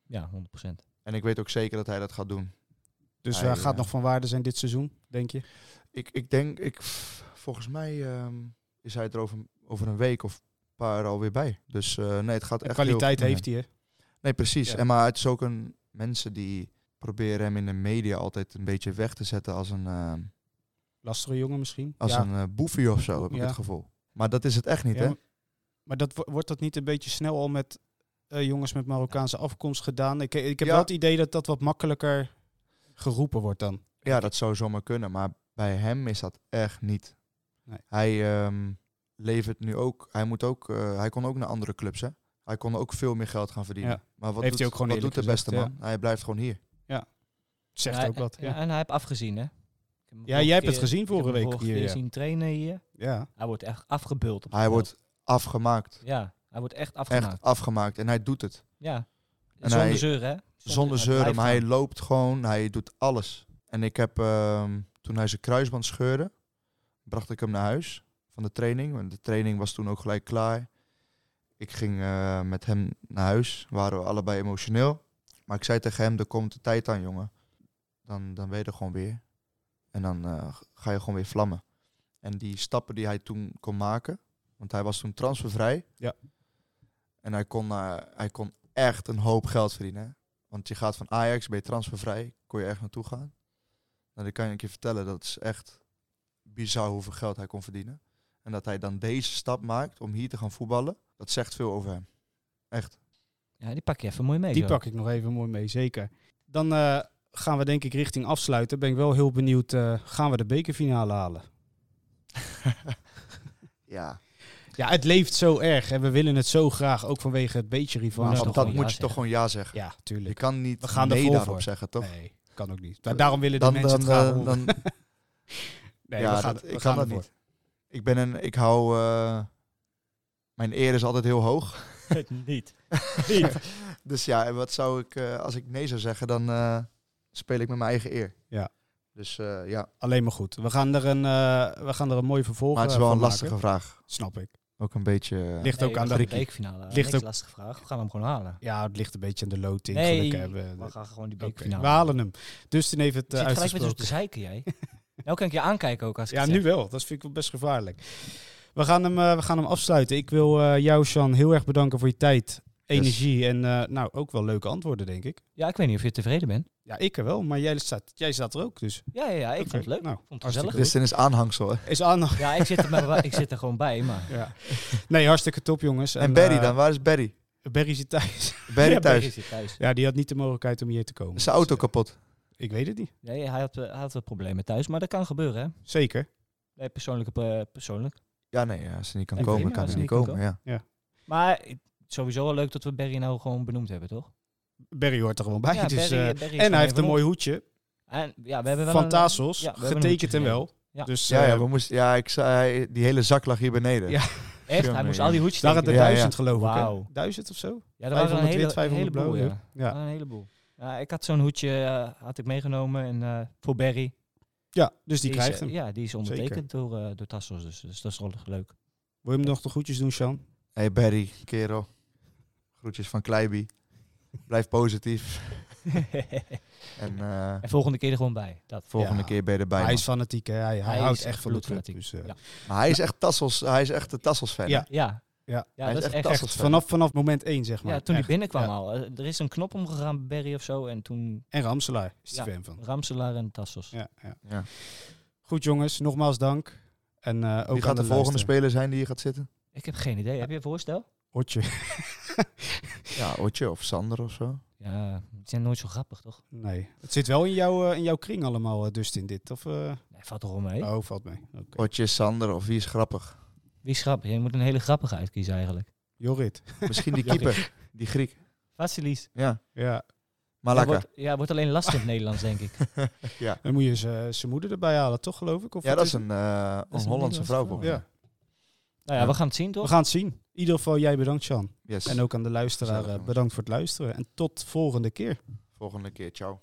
Ja, 100%. En ik weet ook zeker dat hij dat gaat doen. Dus Hij, waar gaat eh, nog van waarde zijn dit seizoen, denk je? Ik, ik denk, ik, volgens mij ehm, is hij er over, over een week of een paar alweer bij. Dus eh, nee, het gaat De echt kwaliteit heel, heeft hij, hè? Nee, precies. Ja. En maar het is ook een mensen die proberen hem in de media altijd een beetje weg te zetten als een, ehm, Lastige jongen misschien. als ja. een eh, boefie of zo, heb ik Ja. het gevoel. Maar dat is het echt niet, hè? maar- Maar dat, wo- wordt dat niet een beetje snel al met jongens met Marokkaanse afkomst gedaan? Ik, ik heb wel het idee dat dat wat makkelijker geroepen wordt dan. Ja, dat zou zomaar kunnen. Maar bij hem is dat echt niet. Nee. Hij ehm, levert nu ook, hij moet ook, eh, hij kon ook naar andere clubs, hè? Hij kon ook veel meer geld gaan verdienen. Ja. Maar wat Heeft doet, hij ook gewoon wat doet de beste man? Hij blijft gewoon hier. Zegt Ja, ook wat. Ja, Ja, en hij heeft afgezien, hè? Ja, jij hebt het gezien vorige week hier, ja. zien trainen hier. ja. Hij wordt echt afgebeuld. Op Hij wordt afgemaakt. Ja, hij wordt echt Echt afgemaakt. afgemaakt. En hij doet het. Ja. En Zonder hij- zeuren, hè? Zonder zeuren, maar hij loopt gewoon, hij doet alles. En ik heb, ehm, toen hij zijn kruisband scheurde, bracht ik hem naar huis van de training. Want de training was toen ook gelijk klaar. Ik ging eh, met hem naar huis, waren we allebei emotioneel. Maar ik zei tegen hem, er komt de tijd aan, jongen. Dan, dan ben je er gewoon weer. En dan eh, ga je gewoon weer vlammen. En die stappen die hij toen kon maken, want hij was toen transfervrij. Ja. En hij kon, eh, hij kon echt een hoop geld verdienen. hè. Want je gaat van Ajax, ben je transfervrij, kon je echt naartoe gaan. Nou, dan kan ik je vertellen, dat is echt bizar hoeveel geld hij kon verdienen. En dat hij dan deze stap maakt om hier te gaan voetballen, dat zegt veel over hem. Echt. Ja, die pak je even mooi mee. Die zo. pak ik nog even mooi mee, zeker. Dan eh, gaan we denk ik richting afsluiten. Ben ik wel heel benieuwd, eh, gaan we de bekerfinale halen? Ja, Ja, het leeft zo erg en we willen het zo graag, ook vanwege het beetje rival. dat moet ja je zeggen. toch gewoon ja zeggen. Ja, Je tuurlijk. kan niet We gaan nee daarop voor. zeggen, toch? Nee, kan ook niet. Maar daarom willen de Dan, mensen dan, het graag eh, horen. dan, Nee, ja, we gaan, dat- we ik gaan kan dat niet. Ik ben een, ik hou, eh, mijn eer is altijd heel hoog. niet. Dus ja, en wat zou ik, eh, als ik nee zou zeggen, dan eh, speel ik met mijn eigen eer. Ja. Dus eh, ja, Alleen maar goed. We gaan er een, eh, we gaan er een mooi vervolg maar het is wel een lastige maken. vraag. Snap ik. Ook een beetje... eh, Ligt Nee, ook aan de... bekerfinale. ligt Niks ook- lastige vraag. We gaan hem gewoon halen. Ja, het ligt een beetje aan de loting. Nee, Gelukkig hebben we we- gaan gewoon die Oké, bekerfinale. we halen hem. Dustin heeft het Je uh, zit gelijk met ons uitgesproken. te zeiken, jij. nou kan ik je aankijken ook als ik Ja, het nu wel. Dat vind ik wel best gevaarlijk. We gaan hem, eh, we gaan hem afsluiten. Ik wil eh, jou, Sean, heel erg bedanken voor je tijd, energie en eh, nou ook wel leuke antwoorden, denk ik. Ja, ik weet niet of je tevreden bent. Ja, ik er wel, maar jij staat, jij staat er ook, dus. Ja, ja, ja ik Oké, vond het leuk. Nou, vond het gezellig. Is aanhangsel. hè. Is aan. Ja, ik zit, er maar, ik zit er gewoon bij, maar... Ja. Nee, hartstikke top, jongens. En Barry eh, dan? Waar is Barry? Barry zit thuis. Barry Ja, thuis. Barry zit thuis. ja, die had niet de mogelijkheid om hier te komen. Is zijn auto Dus, eh, kapot? ik weet het niet. Nee, hij had, hij had wat problemen thuis, maar dat kan gebeuren, hè? Zeker. Nee, persoonlijk, persoonlijk. Ja, nee, als hij niet kan komen, kan hij niet kan komen. Ja. Maar ik- sowieso wel leuk dat we Barry nou gewoon benoemd hebben, toch? Barry hoort er gewoon bij. Ja, dus, Barry- eh, Barry en hij heeft een mooi hoedje En ja, we hebben wel van een, Tassos, ja, we getekend en wel. Ja. Dus Ja, eh, ja, we moesten, ja, ik zei, die hele zak lag hier beneden. Ja. Echt, hij moest al die hoedjes er. Ja, ja. duizend geloof ik. Wauw. Duizend of zo? Ja, er waren een 500 hele, wit, 500 heleboel, blauw. ja. Ja. Ja, een heleboel. Ja, ik had zo'n hoedje eh, had ik meegenomen en, eh, voor Barry. ja, dus die krijgt eh, hem. Ja, die is ondertekend door, eh door Tassos, dus, dus dat is wel leuk. Wil je hem nog de groetjes doen, Sean? Hey Barry, kerel. Groetjes van Kleiby. Blijf positief. En eh, en volgende keer er gewoon bij. Dat. volgende Ja. keer ben je erbij. hij man. is fanatiek, hè? Hij, hij, Hij houdt is echt van de club. Dus, eh, Ja. Maar hij is echt Tassels, hij is echt een Tassels fan. Ja. Ja, Ja. ja Hij dat is echt. Tassels. Vanaf, vanaf moment één, zeg maar. Ja, toen hij Echt. binnenkwam Ja. al. eh, er is een knop omgegaan bij Barry of zo en toen En Ramselaar is die Ja. fan van. Ramselaar en Tassos. Ja, ja. Ja. Goed, jongens. Nogmaals dank. En eh ook Wie aan gaat de volgende luisteraar. speler zijn die hier gaat zitten? Ik heb geen idee. Heb je een voorstel? Otje. Ja, Otje of Sander of zo. Ja, die zijn nooit zo grappig, toch? Nee. Het zit wel in, jouw eh, in jouw kring allemaal, uh, Dustin, dit. Of, eh, Nee, valt toch wel mee. Oh, valt mee. Oké. Otje, Sander of wie is grappig? Wie is grappig? Je moet een hele grappige uitkiezen eigenlijk. Jorrit. Misschien die keeper, die Griek. Vasilis. Ja, Ja. Ja, Malaka. wordt, ja, wordt alleen lastig in het Nederlands, denk ik. ja. Dan moet je zijn moeder erbij halen, toch, geloof ik? Of ja, dat is het? een, eh, Dat een is een Hollandse vrouw vrouw. Ja. Nou ja, we gaan het zien toch? We gaan het zien. In ieder geval jij bedankt, Jan. Yes. En ook aan de luisteraar eh, bedankt voor het luisteren. En tot volgende keer. Volgende keer, ciao.